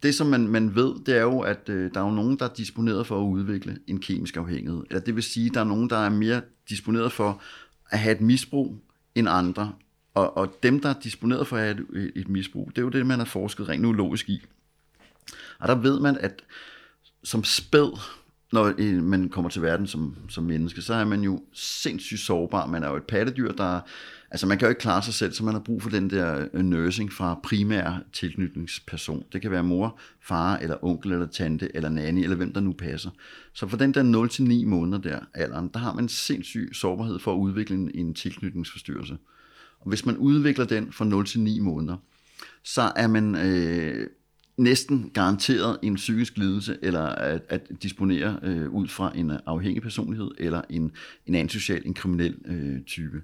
det, som man, man ved, det er jo, at øh, der er jo nogen, der er disponeret for at udvikle en kemisk afhængighed. Eller det vil sige, at der er nogen, der er mere disponeret for at have et misbrug end andre. Og, og dem, der er disponeret for at have et, et misbrug, det er jo det, man har forsket rent neurologisk i. Og der ved man, at som spæd, når øh, man kommer til verden som, som menneske, så er man jo sindssygt sårbar. Man er jo et pattedyr, der... Altså man kan jo ikke klare sig selv, så man har brug for den der øh, nursing fra primær tilknytningsperson. Det kan være mor, far, eller onkel, eller tante, eller nanny, eller hvem der nu passer. Så for den der 0-9 måneder der, alderen, der har man sindssyg sårbarhed for at udvikle en, en tilknytningsforstyrrelse. Og hvis man udvikler den fra 0 til 9 måneder, så er man, øh, næsten garanteret en psykisk lidelse, eller at, at disponere øh, ud fra en afhængig personlighed, eller en, en antisocial, en kriminel øh, type.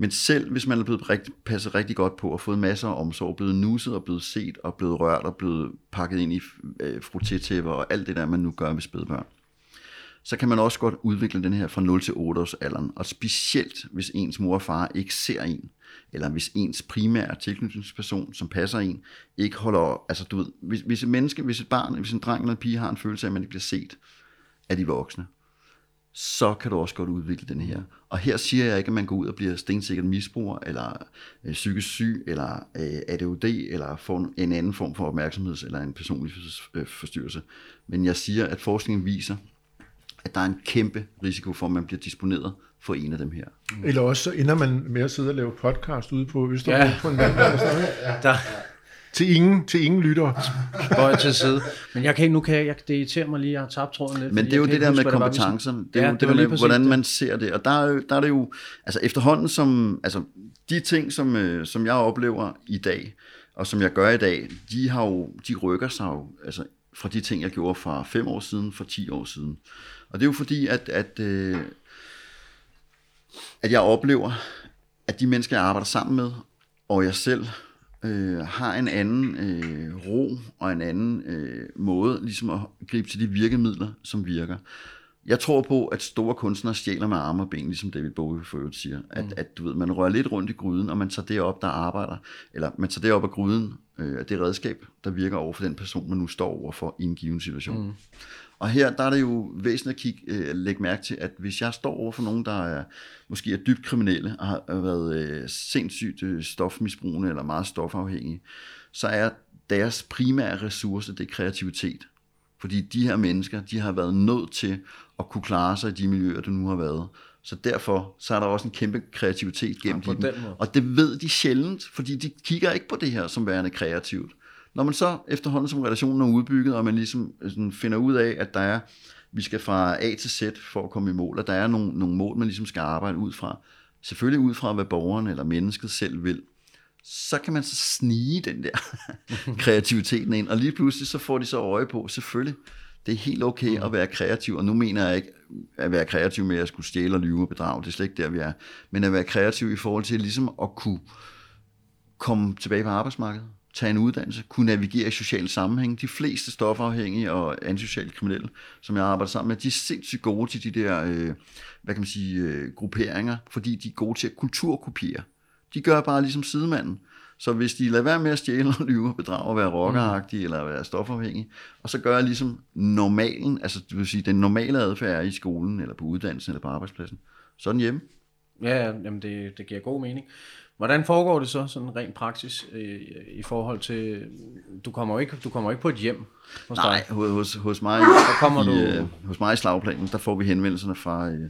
Men selv hvis man er blevet rigtig, passet rigtig godt på og fået masser af omsorg, blevet nusset og blevet set og blevet rørt og blevet pakket ind i øh, frutetæpper og alt det der, man nu gør med spædbørn, så kan man også godt udvikle den her fra 0 til 8 års alderen. Og specielt hvis ens mor og far ikke ser en, eller hvis ens primære tilknytningsperson, som passer en, ikke holder, op. altså du ved, hvis, hvis et menneske, hvis et barn, hvis en dreng eller en pige har en følelse af, at man ikke bliver set af de voksne, så kan du også godt udvikle den her. Og her siger jeg ikke, at man går ud og bliver stensikkert misbruger, eller øh, psykisk syg, eller øh, ADHD, eller får en anden form for opmærksomheds- eller en personlig øh, forstyrrelse. Men jeg siger, at forskningen viser, at der er en kæmpe risiko for, at man bliver disponeret for en af dem her. Mm. Eller også så ender man med at sidde og lave podcast ude på Østerbro Ja. på en mandag. *laughs* Der Til ingen, til ingen lytter. bøjer til side. Men jeg kan ikke, nu kan jeg, jeg, det irriterer mig lige, jeg har tabt tråden lidt. Men det er jo det der huske, med hvad det er Ja, jo det det med, hvordan man ser det. Og der er, jo, der er det jo, altså efterhånden som, altså de ting, som, øh, som jeg oplever i dag, og som jeg gør i dag, de har jo, de rykker sig jo, altså fra de ting, jeg gjorde for fem år siden, for 10 år siden. Og det er jo fordi, at, at, øh, at jeg oplever, at de mennesker, jeg arbejder sammen med, og jeg selv, øh, har en anden øh, ro og en anden øh, måde ligesom at gribe til de virkemidler, som virker. Jeg tror på, at store kunstnere stjæler med arme og ben, ligesom David Bowie for øvrigt siger. At, mm. at du ved, man rører lidt rundt i gryden, og man tager det op, der arbejder, eller man tager det op af gryden, øh, det redskab, der virker over for den person, man nu står over for i en given situation. Mm. Og her der er det jo væsentligt at kigge, øh, lægge mærke til, at hvis jeg står over for nogen, der er, måske er dybt kriminelle, og har har været øh, sindssygt øh, stofmisbrugende eller meget stofafhængige, så er deres primære ressource, det er kreativitet. Fordi de her mennesker, de har været nødt til at kunne klare sig i de miljøer, der nu har været. Så derfor så er der også en kæmpe kreativitet gennem på dem. Og det ved de sjældent, fordi de kigger ikke på det her som værende kreativt. Når man så efterhånden som relationen er udbygget, og man ligesom sådan finder ud af, at der er, vi skal fra A til Z for at komme i mål, og der er nogle, nogle mål, man ligesom skal arbejde ud fra, selvfølgelig ud fra, hvad borgeren eller mennesket selv vil, så kan man så snige den der *laughs* kreativiteten ind, og lige pludselig så får de så øje på, selvfølgelig, det er helt okay at være kreativ, og nu mener jeg ikke at være kreativ med at skulle stjæle og lyve og bedrage, det er slet ikke der, vi er, men at være kreativ i forhold til ligesom at kunne komme tilbage på arbejdsmarkedet, tage en uddannelse, kunne navigere i sociale sammenhæng. De fleste stofafhængige og antisociale kriminelle, som jeg arbejder sammen med, de er sindssygt gode til de der, øh, hvad kan man sige, øh, grupperinger, fordi de er gode til at kulturkopiere. De gør bare ligesom sidemanden. Så hvis de lader være med at stjæle og lyve og bedrage og være rockeragtige eller være stofafhængige, og så gør jeg ligesom normalen, altså det vil sige den normale adfærd er i skolen eller på uddannelsen eller på arbejdspladsen, så den hjemme. Ja, ja, jamen det, det giver god mening. Hvordan foregår det så, sådan rent praksis, øh, i forhold til, du kommer jo ikke, du kommer ikke på et hjem hos Nej, dig. hos, hos, mig, kommer i, du- øh, hos mig i slagplanen, der får vi henvendelserne fra, øh,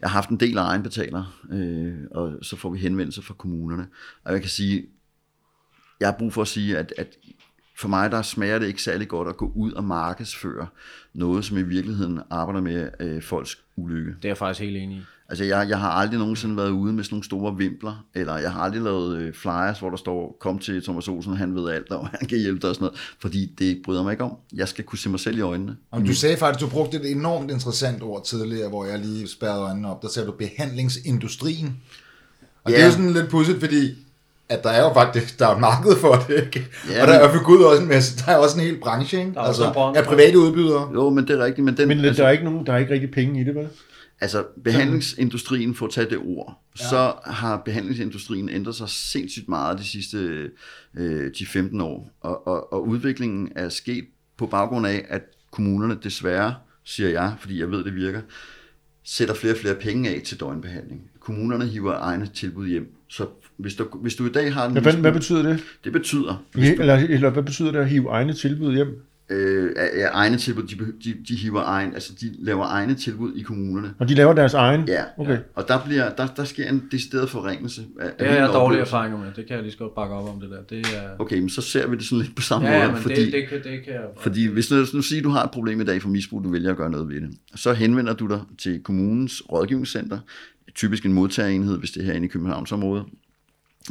jeg har haft en del af egenbetalere, øh, og så får vi henvendelser fra kommunerne. Og jeg kan sige, jeg har brug for at sige, at, at for mig der smager det ikke særlig godt at gå ud og markedsføre noget, som i virkeligheden arbejder med øh, folks ulykke. Det er jeg faktisk helt enig i. Altså, jeg, jeg har aldrig nogensinde været ude med sådan nogle store vimpler, eller jeg har aldrig lavet øh, flyers, hvor der står, kom til Thomas Olsen, han ved alt, og *laughs* han kan hjælpe dig og sådan noget, fordi det bryder mig ikke om. Jeg skal kunne se mig selv i øjnene. Og du sagde faktisk, du brugte et enormt interessant ord tidligere, hvor jeg lige spærrede øjnene op. Der sagde du behandlingsindustrien. Og Ja. det er jo sådan lidt pudsigt, fordi at der er jo faktisk der er et marked for det, ikke? Ja, og der er for gud også en masse, der er også en hel branche, ikke? er også Altså, en branche. af private udbydere. Jo, men det er rigtigt, men den... Men altså, der er ikke nogen, der er ikke rigtig penge i det, vel? Altså, behandlingsindustrien, for at tage det ord, ja. så har behandlingsindustrien ændret sig sindssygt meget de sidste øh, 10-15 år. Og, og, og udviklingen er sket på baggrund af, at kommunerne desværre, siger jeg, fordi jeg ved, det virker, sætter flere og flere penge af til døgnbehandling. Kommunerne hiver egne tilbud hjem. Så hvis du, hvis du i dag har en Ja, hvad, hvad betyder det? det betyder, Eller, eller hvad betyder det at hive egne tilbud hjem? Øh, af, af egne tilbud, de, de, de hiver egen, altså de laver egne tilbud i kommunerne. Og de laver deres egen? Ja, Okay. og der, bliver, der, der sker en decideret forringelse. Af, Det har jeg dårlige erfaringer med. Det kan jeg lige så godt bakke op om det der. Det er... Okay, men så ser vi det sådan lidt på samme Ja, ja, måde, men fordi, det, det, kan, det kan jeg... fordi hvis nu, nu siger, du har et problem i dag for misbrug, du vælger at gøre noget ved det, så henvender du dig til kommunens rådgivningscenter, typisk en modtagerenhed, hvis det er herinde i Københavnsområdet,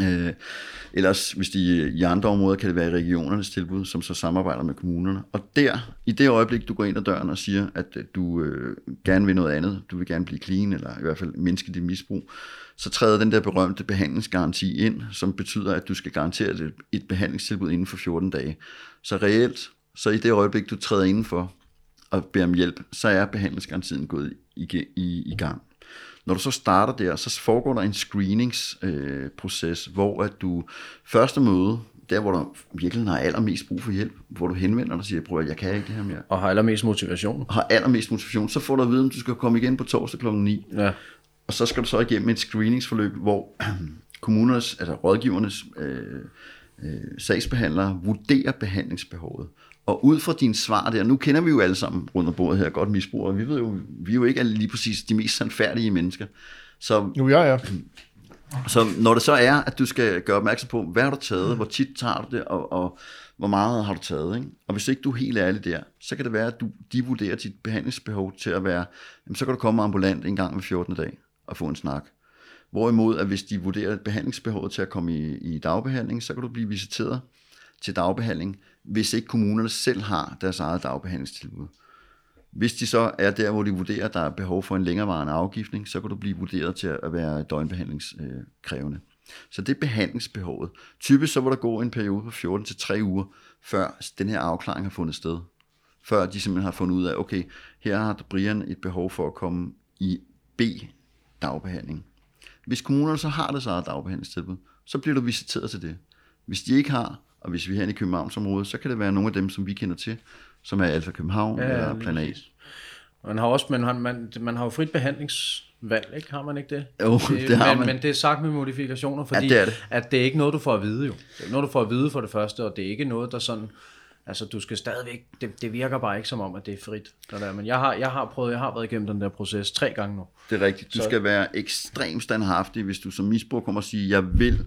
Øh, ellers, hvis de i andre områder, kan det være i regionernes tilbud, som så samarbejder med kommunerne. Og der, i det øjeblik, du går ind ad døren og siger, at øh, du øh, gerne vil noget andet, du vil gerne blive clean, eller i hvert fald mindske dit misbrug, så træder den der berømte behandlingsgaranti ind, som betyder, at du skal garantere et, et behandlingstilbud inden for 14 dage. Så reelt, så i det øjeblik, du træder indenfor og beder om hjælp, så er behandlingsgarantien gået i, i, i gang. Når du så starter der, så foregår der en screeningsproces, øh, hvor at du første møde, der hvor du virkelig har allermest brug for hjælp, hvor du henvender dig og siger, prøv at jeg kan ikke det her mere. Og har allermest motivation. Har allermest motivation, så får du at vide, om du skal komme igen på torsdag kl. 9. Ja. Og så skal du så igennem et screeningsforløb, hvor *clears throat* kommunernes, altså rådgivernes øh, øh, sagsbehandlere vurderer behandlingsbehovet. Og ud fra din svar der, nu kender vi jo alle sammen rundt om bordet her godt misbrugere, vi ved jo, vi er jo ikke lige præcis de mest sandfærdige mennesker. Så, Nu jeg er. så når det så er, at du skal gøre opmærksom på, hvad har du taget, hvor tit tager du det, og, og hvor meget har du taget. Ikke? Og hvis ikke du er helt ærlig der, så kan det være, at du, de vurderer dit behandlingsbehov til at være, jamen, så kan du komme ambulant en gang hver 14. dag og få en snak. Hvorimod, at hvis de vurderer behandlingsbehovet til at komme i, i dagbehandling, så kan du blive visiteret til dagbehandling, hvis ikke kommunerne selv har deres eget dagbehandlingstilbud. Hvis de så er der, hvor de vurderer, at der er behov for en længerevarende afgiftning, så kan du blive vurderet til at være døgnbehandlingskrævende. Så det er behandlingsbehovet. Typisk så vil der gå en periode på 14 til 3 uger, før den her afklaring har fundet sted. Før de simpelthen har fundet ud af, okay, her har Brian et behov for at komme i B-dagbehandling. Hvis kommunerne så har det eget dagbehandlingstilbud, så bliver du visiteret til det. Hvis de ikke har, og hvis vi er her i Københavnsområdet, så kan det være nogle af dem, som vi kender til, som er Alfa København ja, eller Plan A. Man har også, man har, man, man har jo frit behandlingsvalg, ikke? Har man ikke det? Jo, det har men, man. men det er sagt med modifikationer, fordi det er det. at det er ikke noget, du får at vide jo. Det er noget, du får at vide for det første, og det er ikke noget, der sådan... Altså, du skal stadigvæk... Det, det virker bare ikke som om, at det er frit. Der der. Men jeg har, jeg har prøvet, jeg har været igennem den der proces tre gange nu. Det er rigtigt. Du skal være ekstremt standhaftig, hvis du som misbruger kommer og siger, jeg vil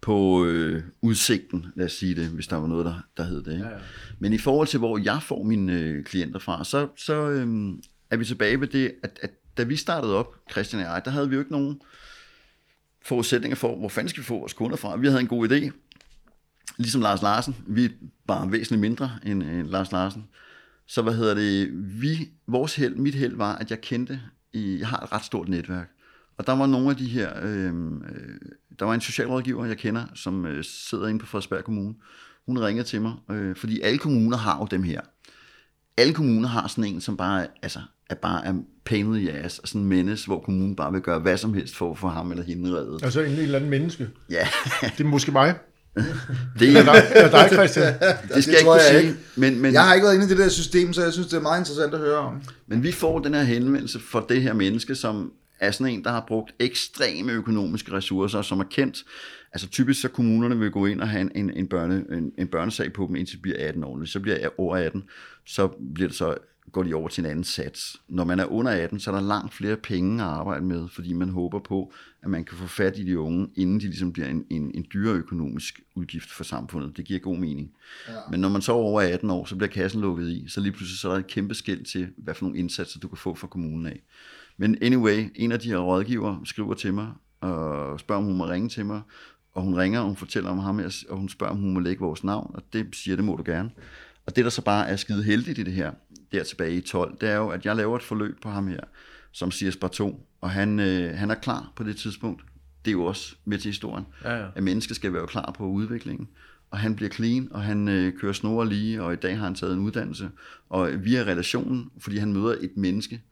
på øh, udsigten, lad os sige det, hvis der var noget, der, der hed det. Ikke? Ja, ja. Men i forhold til, hvor jeg får mine øh, klienter fra, så, så øh, er vi tilbage ved det, at, at da vi startede op, Christian og jeg, der havde vi jo ikke nogen forudsætninger for, hvor fanden skal vi få vores kunder fra. Vi havde en god idé, ligesom Lars Larsen. Vi er bare væsentligt mindre end, end Lars Larsen. Så hvad hedder det, vi, vores held, mit held var, at jeg kendte, i, jeg har et ret stort netværk. Og der var nogle af de her, øh, øh, der var en socialrådgiver, jeg kender, som øh, sidder inde på Frederiksberg Kommune. Hun ringede til mig, øh, fordi alle kommuner har jo dem her. Alle kommuner har sådan en, som bare, altså, er bare er pain i ass, og sådan en menneske, hvor kommunen bare vil gøre hvad som helst for at få ham eller hende reddet. Altså en eller anden menneske. Ja, Det er måske mig. *laughs* det, Eller dig, eller dig Christian. *laughs* det skal jeg ikke jeg sige, ikke. men, men, Jeg har ikke været inde i det der system, så jeg synes, det er meget interessant at høre om. Men vi får den her henvendelse for det her menneske, som er sådan en, der har brugt ekstreme økonomiske ressourcer, som er kendt. Altså typisk så kommunerne vil gå ind og have en, en, en, børne, en, en børnesag på dem, indtil de bliver 18 år. Hvis så bliver jeg over 18, så bliver det så går de over til en anden sats. Når man er under 18, så er der langt flere penge at arbejde med, fordi man håber på, at man kan få fat i de unge, inden de ligesom bliver en, en, en dyre økonomisk udgift for samfundet. Det giver god mening. Ja. Men når man så er over 18 år, så bliver kassen lukket i, så lige pludselig så er der et kæmpe skæld til, hvad for nogle indsatser du kan få fra kommunen af. Men anyway, en af de her rådgiver skriver til mig, og spørger, om hun må ringe til mig, og hun ringer, og hun fortæller om ham, og hun spørger, om hun må lægge vores navn, og det siger, det må du gerne. Og det, der så bare er skide heldigt i det her, der tilbage i 12, det er jo, at jeg laver et forløb på ham her, som siger Spar 2, og han, øh, han er klar på det tidspunkt. Det er jo også med til historien, Ja, ja. at mennesker skal være klar på udviklingen. Og han bliver clean, og han øh, kører snore lige, og i dag har han taget en uddannelse. Og via relationen, fordi han møder et menneske,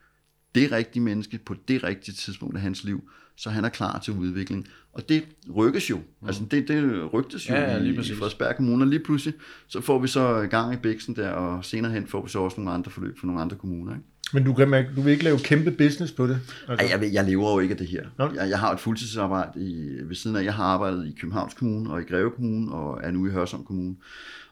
det rigtige menneske på det rigtige tidspunkt af hans liv, så han er klar til udvikling. Og det rykkes jo. Mm. Altså det, det rygtes jo Ja, ja, lige i, i. Frederiksberg Kommune, og lige pludselig, så får vi så gang i bæksen der, og senere hen får vi så også nogle andre forløb for nogle andre kommuner. Ikke? Men du, kan du vil ikke lave kæmpe business på det? Altså, Ej, jeg, jeg lever jo ikke af det her. Jeg, jeg har et fuldtidsarbejde i, ved siden af. Jeg har arbejdet i Københavns Kommune og i Greve Kommune og er nu i Hørsholm Kommune.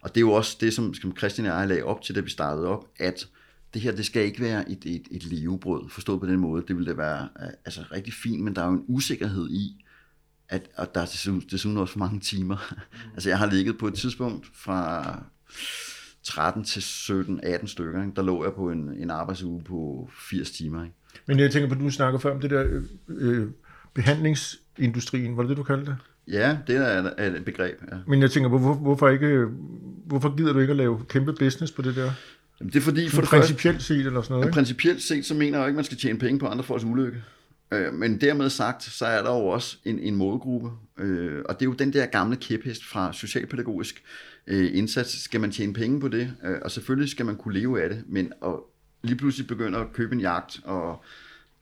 Og det er jo også det, som, som Christian og jeg lagde op til, da vi startede op, at det her, det skal ikke være et, et, et levebrød, forstået på den måde. Det vil det være øh, altså, rigtig fint, men der er jo en usikkerhed i, at, at der er desuden, desuden også for mange timer. *laughs* altså jeg har ligget på et tidspunkt fra 13 til 17, 18 stykker. Ikke? Der lå jeg på en, en arbejdsuge på 80 timer. Ikke? Men jeg tænker på, at du snakker før om det der øh, øh, behandlingsindustrien, var det det, du kaldte det? Ja, det er, er et begreb, ja. Men jeg tænker, hvorfor, hvorfor, ikke, hvorfor gider du ikke at lave kæmpe business på det der? Jamen, det er fordi, for det første, principielt set eller sådan noget, ikke? principielt set, så mener jeg ikke, at man skal tjene penge på andre folks ulykke. Øh, men dermed sagt, så er der jo også en, en målgruppe, øh, og det er jo den der gamle kæphest fra socialpædagogisk øh, indsats. Skal man tjene penge på det? Øh, og selvfølgelig skal man kunne leve af det, men at lige pludselig begynde at købe en jagt og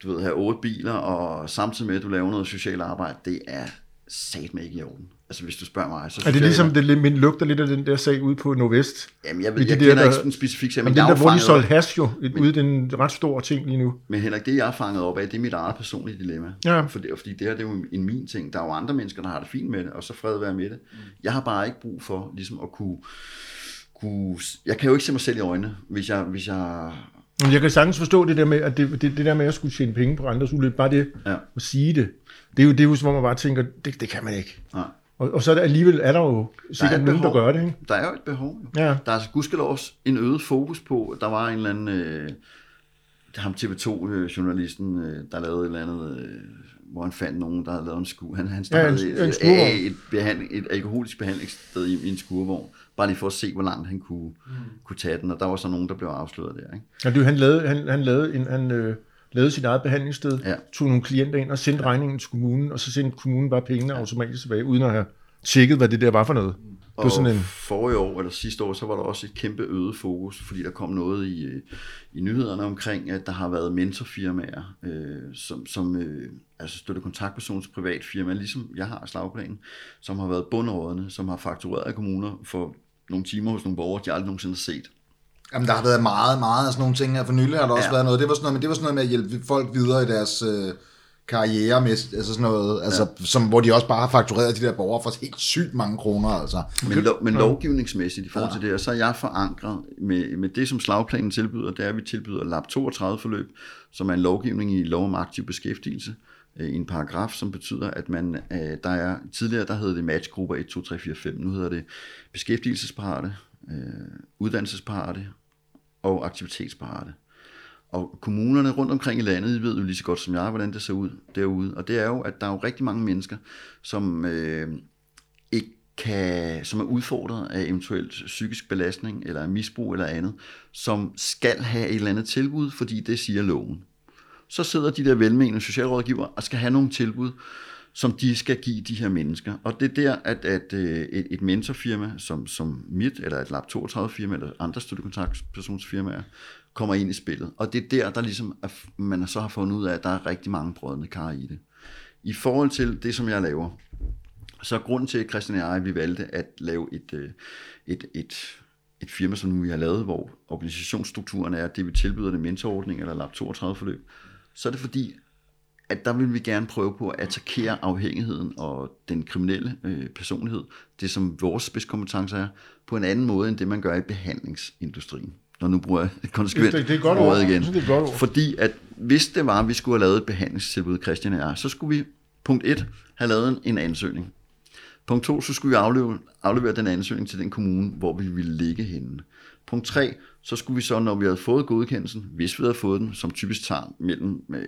du ved, have otte biler, og samtidig med, at du laver noget socialt arbejde, det er satme ikke i orden. Altså hvis du spørger mig, så Er det ligesom, jeg, det min lugter lidt af den der sag ude på Nordvest? Jamen, jeg, ved, de jeg der, kender der- ikke sådan specifikt, men, Men jeg den er der, hvor de solgte hash jo, et, ude, det er en ret stor ting lige nu. Men Henrik, det jeg er fanget op af, det er mit eget personlige dilemma. Ja. Fordi, fordi det her det er jo en min ting. Der er jo andre mennesker, der har det fint med det, og så fred være med det. Jeg har bare ikke brug for ligesom at kunne, kunne... Jeg kan jo ikke se mig selv i øjnene, hvis jeg... Hvis jeg Men jeg kan sagtens forstå det der med, at det, det, det der med at skulle tjene penge på andres ulykke, bare det Ja. at sige det, det er jo, det er jo om man bare tænker, det, det kan man ikke. nej. Og, og så er der alligevel er der jo sikkert et nogen, der behov. gør det, ikke? Der er jo et behov. Jo. Ja. Der er altså gudskelov også en øget fokus på, der var en eller anden... Øh, ham TV2-journalisten, øh, der lavede et eller andet, øh, hvor han fandt nogen, der havde lavet en skur. Han, han Ja, en- startede en et, skurvogn. et, et, behandling, et alkoholisk behandlingssted i, i en skurvogn, bare lige for at se, hvor langt han kunne, mm. kunne tage den, og der var så nogen, der blev afsløret der. Ikke? Ja, det, han lavede, han, han lavede, en, han, øh, lavede sit eget behandlingssted, Ja. tog nogle klienter ind og sendte regningen til kommunen, og så sendte kommunen bare pengene automatisk tilbage, uden at have tjekket, hvad det der var for noget. På Og sådan en, forrige år, eller sidste år, så var der også et kæmpe øget fokus, fordi der kom noget i, i nyhederne omkring, at der har været mentorfirmaer, øh, som, som øh, altså støtte kontaktpersons privat firma, ligesom jeg har slagplanen, som har været bundrådende, som har faktureret af kommuner for nogle timer hos nogle borgere, de aldrig nogensinde har set. Jamen, der har været meget, meget af sådan nogle ting her. For nylig har der også Ja. været noget. Det var sådan noget, men det var sådan noget med at hjælpe folk videre i deres øh, karriere, med, altså sådan noget, altså, som, hvor de også bare har faktureret de der borgere for helt sygt mange kroner, altså. Men, lo- men lovgivningsmæssigt i forhold til det her, så er jeg forankret med, med det, som slagplanen tilbyder, det er, at vi tilbyder LAP 32 forløb, som er en lovgivning i lov om aktiv beskæftigelse, øh, i en paragraf, som betyder, at man, øh, der er, tidligere der hed det matchgrupper 1, 2, 3, 4, 5, nu hedder det beskæftigelsesparate, øh, uddannelsesparate og aktivitetsparate. Og kommunerne rundt omkring i landet, I ved jo lige så godt som jeg, hvordan det ser ud derude. Og det er jo, at der er jo rigtig mange mennesker, som øh, ikke kan, som er udfordret af eventuelt psykisk belastning, eller misbrug eller andet, som skal have et eller andet tilbud, fordi det siger loven. Så sidder de der velmenende socialrådgiver og skal have nogle tilbud, som de skal give de her mennesker. Og det er der, at, at øh, et, et mentorfirma, som, som mit, eller et Lab 32 firma, eller andre studiekontaktpersonsfirmaer, kommer ind i spillet. Og det er der, der ligesom er, man så har fundet ud af, at der er rigtig mange brødende kar i det. I forhold til det, som jeg laver, så er grunden til, at Christian og jeg, vi valgte at lave et, øh, et, et, et firma, som nu vi har lavet, hvor organisationsstrukturen er, at det vi tilbyder det mentorordning eller Lab 32 forløb, så er det fordi, at der vil vi gerne prøve på at attackere afhængigheden og den kriminelle øh, personlighed, det som vores spidskompetence er, på en anden måde, end det man gør i behandlingsindustrien. Når nu bruger jeg *laughs* konsekvent Det- det er godt ord. ordet igen. Det er godt ord. Fordi at hvis det var, at vi skulle have lavet et behandlingstilbud, Christian og jeg, så skulle vi, punkt 1, have lavet en, en ansøgning. Punkt 2, så skulle vi aflevere, aflevere den ansøgning til den kommune, hvor vi ville ligge henne. Punkt 3, så skulle vi så, når vi havde fået godkendelsen, hvis vi havde fået den, som typisk tager mellem øh,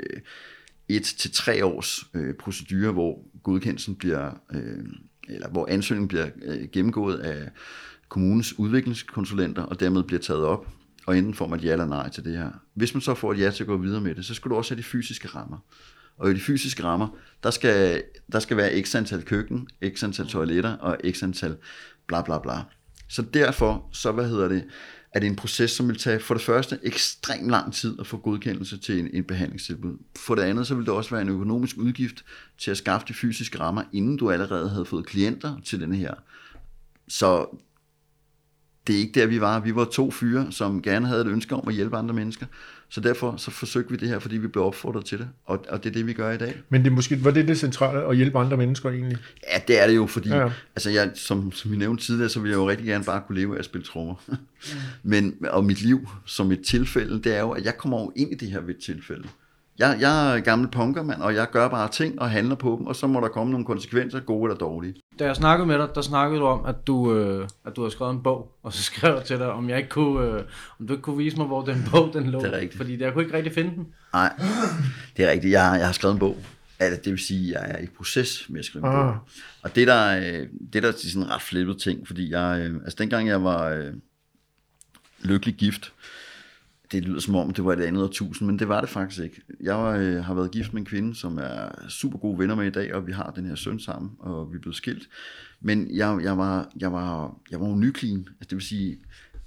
et til tre års øh, procedure, hvor godkendelsen bliver, øh, eller hvor ansøgningen bliver øh, gennemgået af kommunens udviklingskonsulenter, og dermed bliver taget op, og enten får man et ja eller nej til det her. Hvis man så får et ja til at gå videre med det, så skal du også have de fysiske rammer. Og i de fysiske rammer, der skal, der skal være x antal køkken, x antal toiletter og x antal bla bla bla. Så derfor, så hvad hedder det, er det en proces, som vil tage for det første ekstremt lang tid at få godkendelse til en, en behandlingstilbud. For det andet, så vil det også være en økonomisk udgift til at skaffe de fysiske rammer, inden du allerede havde fået klienter til denne her. Så det er ikke der, vi var. Vi var to fyre, som gerne havde et ønske om at hjælpe andre mennesker. Så derfor så forsøgte vi det her, fordi vi blev opfordret til det. Og, og det er det, vi gør i dag. Men det måske, var det det centrale, at hjælpe andre mennesker egentlig? Ja, det er det jo, fordi Ja, altså jeg, som, som vi nævnte tidligere, så vil jeg jo rigtig gerne bare kunne leve af at spille trommer. *laughs* Men, og mit liv som et tilfælde, det er jo, at jeg kommer jo ind i det her ved et tilfælde. Jeg, jeg er gammel punkermand, og jeg gør bare ting og handler på dem, og så må der komme nogle konsekvenser, gode eller dårlige. Da jeg snakkede med dig, der snakkede du om, at du, øh, at du har skrevet en bog, *laughs* og så skrev jeg til dig, om jeg ikke kunne, øh, om du ikke kunne vise mig, hvor den *laughs* bog den lå. Det er rigtigt. Fordi jeg kunne ikke rigtig finde den. Nej, det er rigtigt. Jeg, jeg har skrevet en bog. Altså, det vil sige, at jeg er i proces med at skrive en Ah. bog. Og det der, øh, det der er sådan en ret flippet ting, fordi jeg, øh, altså dengang jeg var øh, lykkelig gift, det lyder som om, det var et andet årtusind, men det var det faktisk ikke. Jeg var, øh, har været gift med en kvinde, som er super gode venner med i dag, og vi har den her søn sammen, og vi er blevet skilt. Men jeg, jeg var, jeg var, jeg var jo nyklin, altså det vil sige,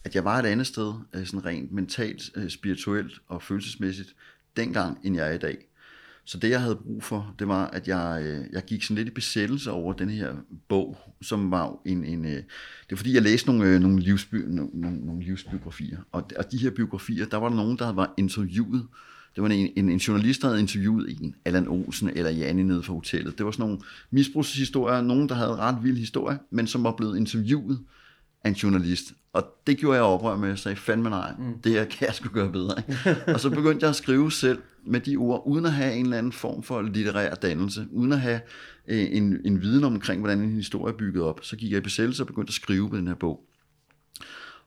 at jeg var et andet sted, øh, sådan rent mentalt, øh, spirituelt og følelsesmæssigt, dengang, end jeg er i dag. Så det, jeg havde brug for, det var, at jeg, øh, jeg gik sådan lidt i besættelse over den her bog, som var en... en øh, det er fordi, jeg læste nogle, øh, nogle, livsby, nogle, nogle, livsbiografier, og, og de her biografier, der var der nogen, der var interviewet. Det var en, en, en journalist, der havde interviewet en, Allan Olsen eller Janne nede fra hotellet. Det var sådan nogle misbrugshistorier, nogen, der havde ret vild historie, men som var blevet interviewet af en journalist. Og det gjorde jeg oprør med, og sagde, fandme nej, mm. det her kan jeg sgu gøre bedre. Ikke? *laughs* og så begyndte jeg at skrive selv med de ord, uden at have en eller anden form for litterær dannelse, uden at have øh, en, en viden omkring, hvordan en historie er bygget op. Så gik jeg i besættelse og begyndte at skrive på den her bog.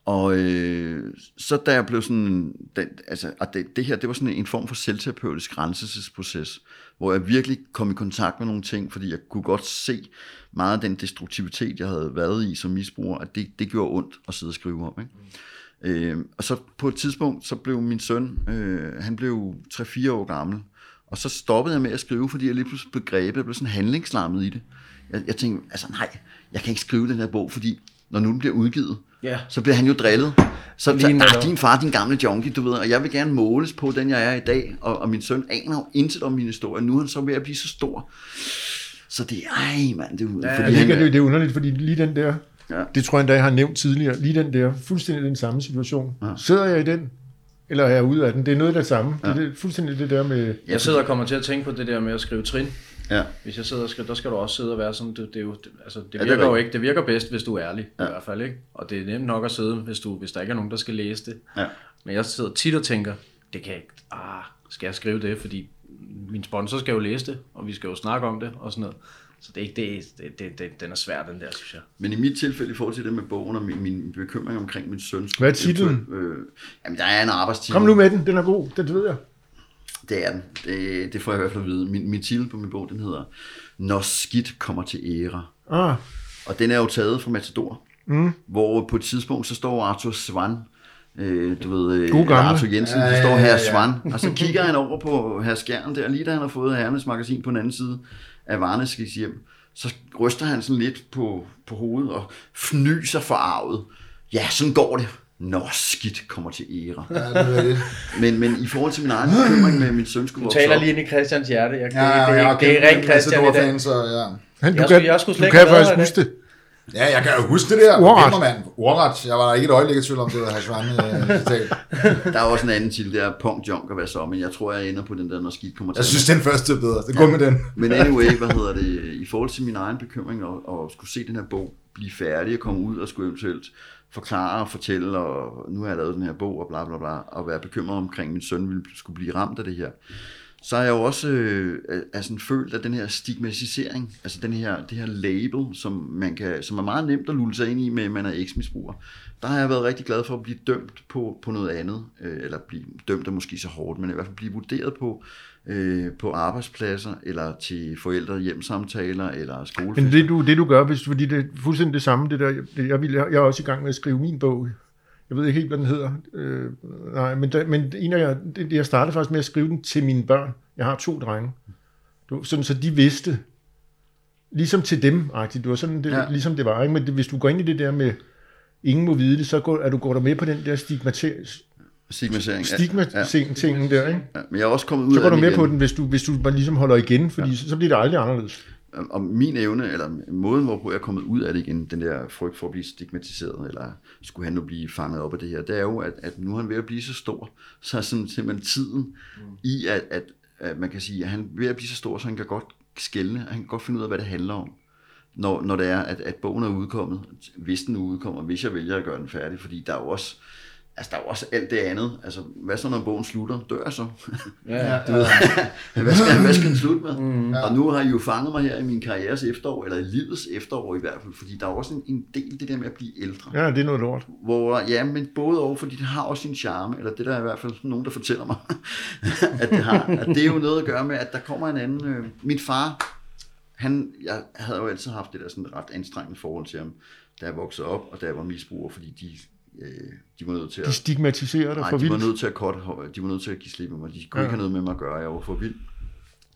Og øh, så da jeg blev sådan, den, altså, og det, det her, det var sådan en form for selvterapeutisk renselsesproces, hvor jeg virkelig kom i kontakt med nogle ting, fordi jeg kunne godt se meget af den destruktivitet, jeg havde været i som misbruger, at det, det gjorde ondt at sidde og skrive om. Ikke? Øh, og så på et tidspunkt, så blev min søn, øh, han blev 3-4 år gammel, og så stoppede jeg med at skrive, fordi jeg lige pludselig blev grebet, jeg blev sådan handlingslammet i det. Jeg, jeg tænkte, altså nej, jeg kan ikke skrive den her bog, fordi når nu den bliver udgivet, Ja. så bliver han jo drillet. Så, Lige så ah, din far, din gamle junkie, du ved, og jeg vil gerne måles på den, jeg er i dag, og, og min søn aner jo intet om min historie. Nu er han så ved at blive så stor. Så det er, ej mand, det er Ja, fordi han, det, det er underligt, fordi lige den der, Ja. det tror jeg endda, jeg har nævnt tidligere, lige den der, fuldstændig den samme situation. Ja. Sidder jeg i den, eller er jeg ude af den? Det er noget af det samme. Det er fuldstændig det der med... Jeg sidder og kommer til at tænke på det der med at skrive trin. Ja, Hvis jeg sidder og skriver, der skal du også sidde og være sådan, det, det, er jo, det, altså, det det er virker jo ikke, det virker bedst, hvis du er ærlig, ja. i hvert fald, ikke? Og det er nemt nok at sidde, hvis, du, hvis der ikke er nogen, der skal læse det. ja. Men jeg sidder tit og tænker, det kan jeg ikke, ah, skal jeg skrive det, fordi min sponsor skal jo læse det, og vi skal jo snakke om det, og sådan noget. Så det er ikke det, det, det, det den er svær, den der, synes jeg. Men i mit tilfælde, i forhold til det med bogen og min, min bekymring omkring min søn. Hvad er titlen? Øh, jamen, der er en arbejdstitel. Kom nu med den, den er god, det ved jeg. Det er den. Det, det får jeg i hvert fald at vide. Min, min titel på min bog, den hedder Når skidt kommer til ære. Ah, Og den er jo taget fra Matador, mm. hvor på et tidspunkt, så står Arthur Svan, øh, du ved, øh. Arthur Jensen, Ja, ja, ja, står ja, her ja. Svan, og så kigger han over på herr Skjern der, lige da han har fået herrenes magasin på den anden side af Varneskis hjem, så ryster han sådan lidt på, på hovedet og fnyser forarvet. Ja, sådan går det. Når skidt kommer til ære. Ja, det er det. Men, men i forhold til min egen *laughs* bekymring med, min søn skulle Du taler op, lige ind i Christians hjerte. Jeg, Ja, ja, det, jeg det, det, er rent Christian i dag. så ja. han, du Jeg kan, skulle- jeg skulle du kan faktisk huske det. Ja, jeg kan jo huske det der. Ordret. Ordret. mand. Ordret. Jeg var ikke et øjeblik i tvivl om, det var Hasvan øh, *laughs* der er også en anden titel, det er Punk Junk og hvad så, men jeg tror, jeg ender på den der, når skidt kommer til Jeg synes, den første er bedre. Det går med den. Men anyway, hvad hedder det, i forhold til min egen bekymring og, og skulle se den her bog blive færdig og komme ud og skulle eventuelt forklare og fortælle, og nu har jeg lavet den her bog og bla bla bla, og være bekymret omkring, at min søn ville skulle blive ramt af det her. Så har jeg jo også øh, er sådan følt, at den her stigmatisering, altså den her, det her label, som, man kan, som er meget nemt at lulle sig ind i med, at man er eksmisbruger, der har jeg været rigtig glad for at blive dømt på, på noget andet, øh, eller blive dømt er måske så hårdt, men i hvert fald blive vurderet på, øh, på arbejdspladser, eller til forældre hjemsamtaler, eller skolefester. Men det du, det du gør, hvis, fordi det er fuldstændig det samme, det der, det, jeg, vil, jeg er også i gang med at skrive min bog. Jeg ved ikke helt, hvad den hedder. Øh, nej, men, der, men en af jer, det, jeg startede faktisk med at skrive den til mine børn. Jeg har to drenge. Du, sådan, så de vidste, ligesom til dem, agtigt. det var sådan, det, Ja. ja. ligesom det var. Ikke? Men det, hvis du går ind i det der med, ingen må vide det, så går, er du går der med på den der stigmatisering, Stigmatisering. ja. stigmatisering tingen der, ikke? Ja, men jeg er også kommet ud Så af går du med igen. på den, hvis du, hvis du bare ligesom holder igen, fordi ja. så, så bliver det aldrig anderledes. og min evne, eller måden, hvorpå jeg er kommet ud af det igen, den der frygt for at blive stigmatiseret, eller skulle han nu blive fanget op af det her, det er jo, at, at nu er han ved at blive så stor, så er sådan simpelthen tiden mm. i, at, at, at man kan sige, at han er ved at blive så stor, så han kan godt skælne, han kan godt finde ud af, hvad det handler om. Når, når det er, at, at bogen er udkommet, hvis den udkommer, hvis jeg vælger at gøre den færdig, fordi der er jo også, Altså, der er jo også alt det andet. Altså, hvad så, når bogen slutter? Dør jeg så? Ja, ja. *laughs* hvad, skal, hvad skal den slutte med? Mm. Og nu har I jo fanget mig her i min karrieres efterår, eller i livets efterår i hvert fald, fordi der er også en, en del det der med at blive ældre. Ja, det er noget lort. Hvor, ja, men både over, fordi det har også sin charme, eller det der er i hvert fald nogen, der fortæller mig, *laughs* at det har. At det er jo noget at gøre med, at der kommer en anden... Øh, min far, han, jeg havde jo altid haft det der sådan ret anstrengende forhold til ham, da jeg voksede op, og da jeg var misbruger, fordi de, øh, de var nødt til De at... stigmatiserer dig for de var vildt. nødt til at korte, de var nødt til at give slip med mig. De kunne Ja. ikke have noget med mig at gøre, jeg var for vild.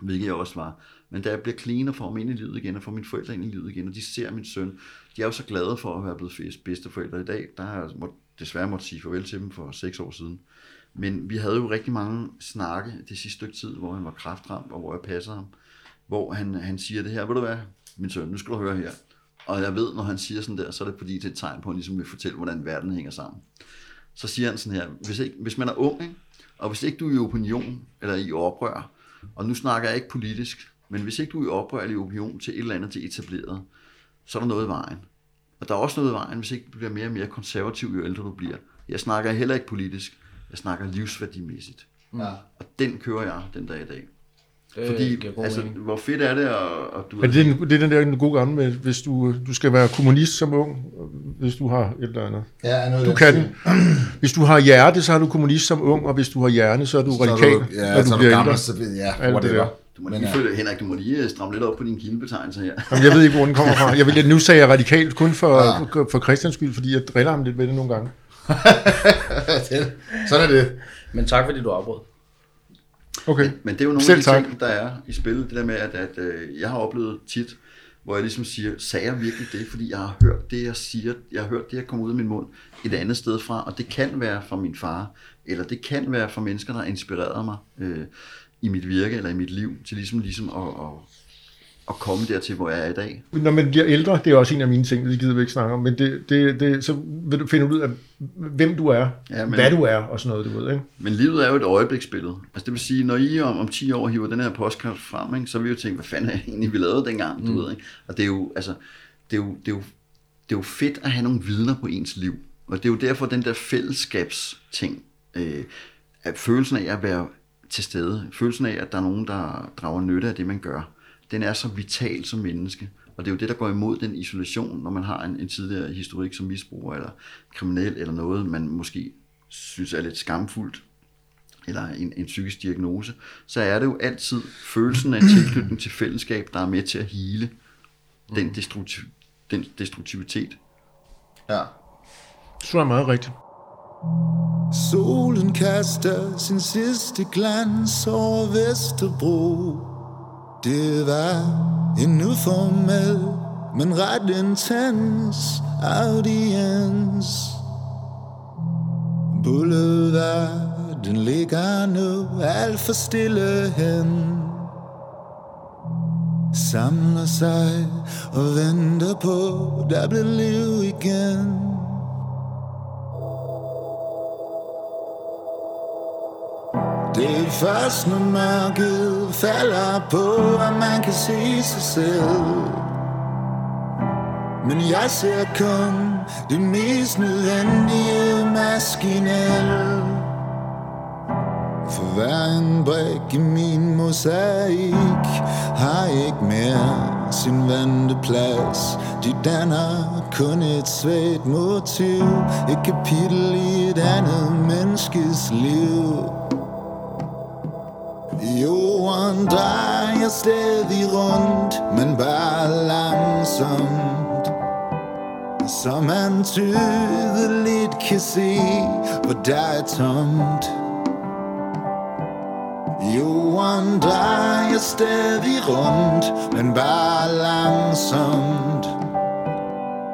Hvilket jeg også var. Men da jeg bliver clean og får ham ind i livet igen, og får mine forældre ind i livet igen, og de ser min søn, de er jo så glade for at være blevet bedsteforældre i dag. Der har jeg må, desværre måtte sige farvel til dem for seks år siden. Men vi havde jo rigtig mange snakke det sidste stykke tid, hvor han var kraftramt, og hvor jeg passede ham. Hvor han, han siger det her, ved du hvad, min søn, nu skal du høre her. Og jeg ved, når han siger sådan der, så er det fordi, det er et tegn på, at han ligesom vil fortælle, hvordan verden hænger sammen. Så siger han sådan her, hvis, ikke, hvis man er ung, ikke? og hvis ikke du er i opinion, eller i oprør, og nu snakker jeg ikke politisk, men hvis ikke du er i oprør eller i opinion til et eller andet til etableret, så er der noget i vejen. Og der er også noget i vejen, hvis ikke du bliver mere og mere konservativ, jo ældre du bliver. Jeg snakker heller ikke politisk, jeg snakker livsværdimæssigt. Ja. Og den kører jeg den dag i dag. Det Fordi, altså, mening. hvor fedt er det, og, og du Men det, er den- det er den der den gode gamle med, hvis du, du skal være kommunist som ung, hvis du har et eller andet. Ja, noget Du kan. *clears throat* Hvis du har hjerte, så er du kommunist som ung, og hvis du har hjerne, så er du radikal, Så er du, ja, når så du er du bliver gammel, ældre. så ja, Alt det whatever. der. Du må Men lige ja. følge, Henrik, du må lige øh, stramme lidt op på dine kildebetegnelser her. Jamen, jeg ved ikke, hvor den kommer fra. Jeg vil, nu sagde jeg radikalt kun for, Ja. for Christians skyld, fordi jeg driller ham lidt med det nogle gange. *laughs* Det- Sådan er det. Men tak, fordi du afbrød. Okay. Men det er jo nogle Selv af de tak. ting, der er i spillet. Det der med, at, at øh, jeg har oplevet tit, hvor jeg ligesom siger, sagde jeg virkelig det, fordi jeg har hørt det, jeg siger, jeg har hørt det, jeg kommer ud af min mund et andet sted fra, og det kan være fra min far, eller det kan være fra mennesker, der har inspireret mig øh, i mit virke eller i mit liv, til ligesom, ligesom at, at, at komme dertil, hvor jeg er i dag. Når man bliver ældre, det er også en af mine ting, det gider vi ikke snakke om, men det, det, det, så vil du finde ud af, hvem du er, Ja, men- hvad du er og sådan noget, du ved, ikke? Men livet er jo et øjebliksbillede. Altså det vil sige, når I om, om 10 år hiver den her postkast frem, ikke, så vil I jo tænke, hvad fanden er det egentlig, vi lavede dengang, du mm. ved, ikke? Og det er jo, altså, det er jo, det er jo, det er jo fedt at have nogle vidner på ens liv. Og det er jo derfor, den der fællesskabsting, øh, at følelsen af at være til stede, følelsen af, at der er nogen, der drager nytte af det, man gør, den er så vital som menneske. Og det er jo det, der går imod den isolation, når man har en, en tidligere historik som misbruger, eller kriminel, eller noget, man måske synes er lidt skamfuldt, eller en, en psykisk diagnose, så er det jo altid følelsen af en tilknytning til fællesskab, der er med til at hele den, destruktiv, den destruktivitet. Ja. Så er meget rigtigt. Solen kaster sin sidste glans over Vesterbro. Det var en uformel, men ret intens audiens. Boulevard, den ligger nu alt for stille hen. Samler sig og venter på, der bliver liv igen. Det er først, når mørket falder på, at man kan se sig selv. Men jeg ser kun det mest nødvendige maskinelle. For hver en brik i min mosaik har ikke mere sin vante plads. De danner kun et svagt motiv, et kapitel i et andet menneskes liv. Jorden drejer stadig rundt, men bare langsomt. Så man tydeligt kan se, hvor der er tomt. Jorden drejer stadig rundt, men bare langsomt.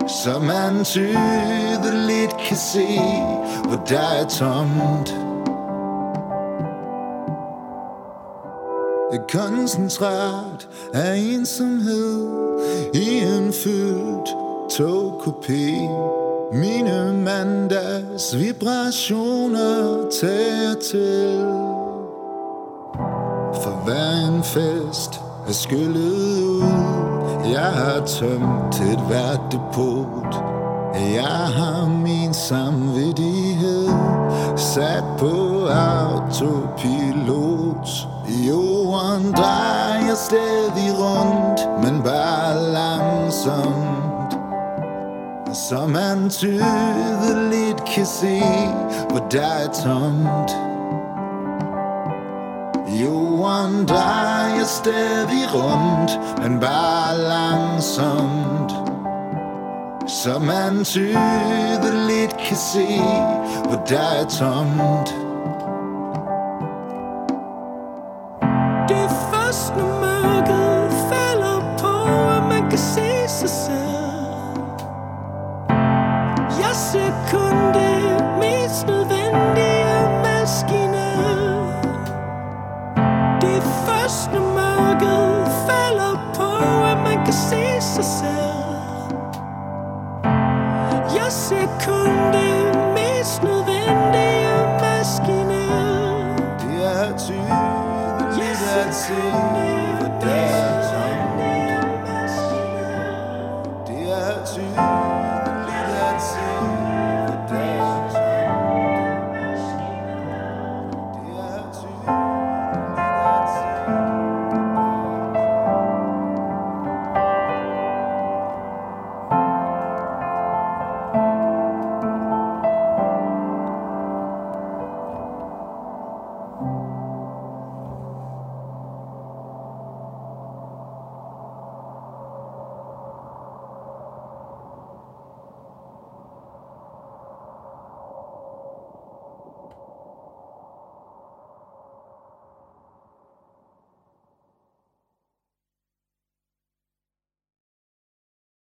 Så man tydeligt kan se, hvor der er tomt. Et koncentrat af ensomhed i en fyldt togkopi. Mine mandags vibrationer tager til. For hver en fest er skyllet ud. Jeg har tømt et hvert depot. Jeg har min samvittighed Sat på autopilot Jorden drejer stadig rundt Men bare langsomt. Så man tydeligt kan se Hvor der er tomt. Jorden drejer stadig rundt Men bare langsomt. Så man tydeligt kan se Hvor der er tomt.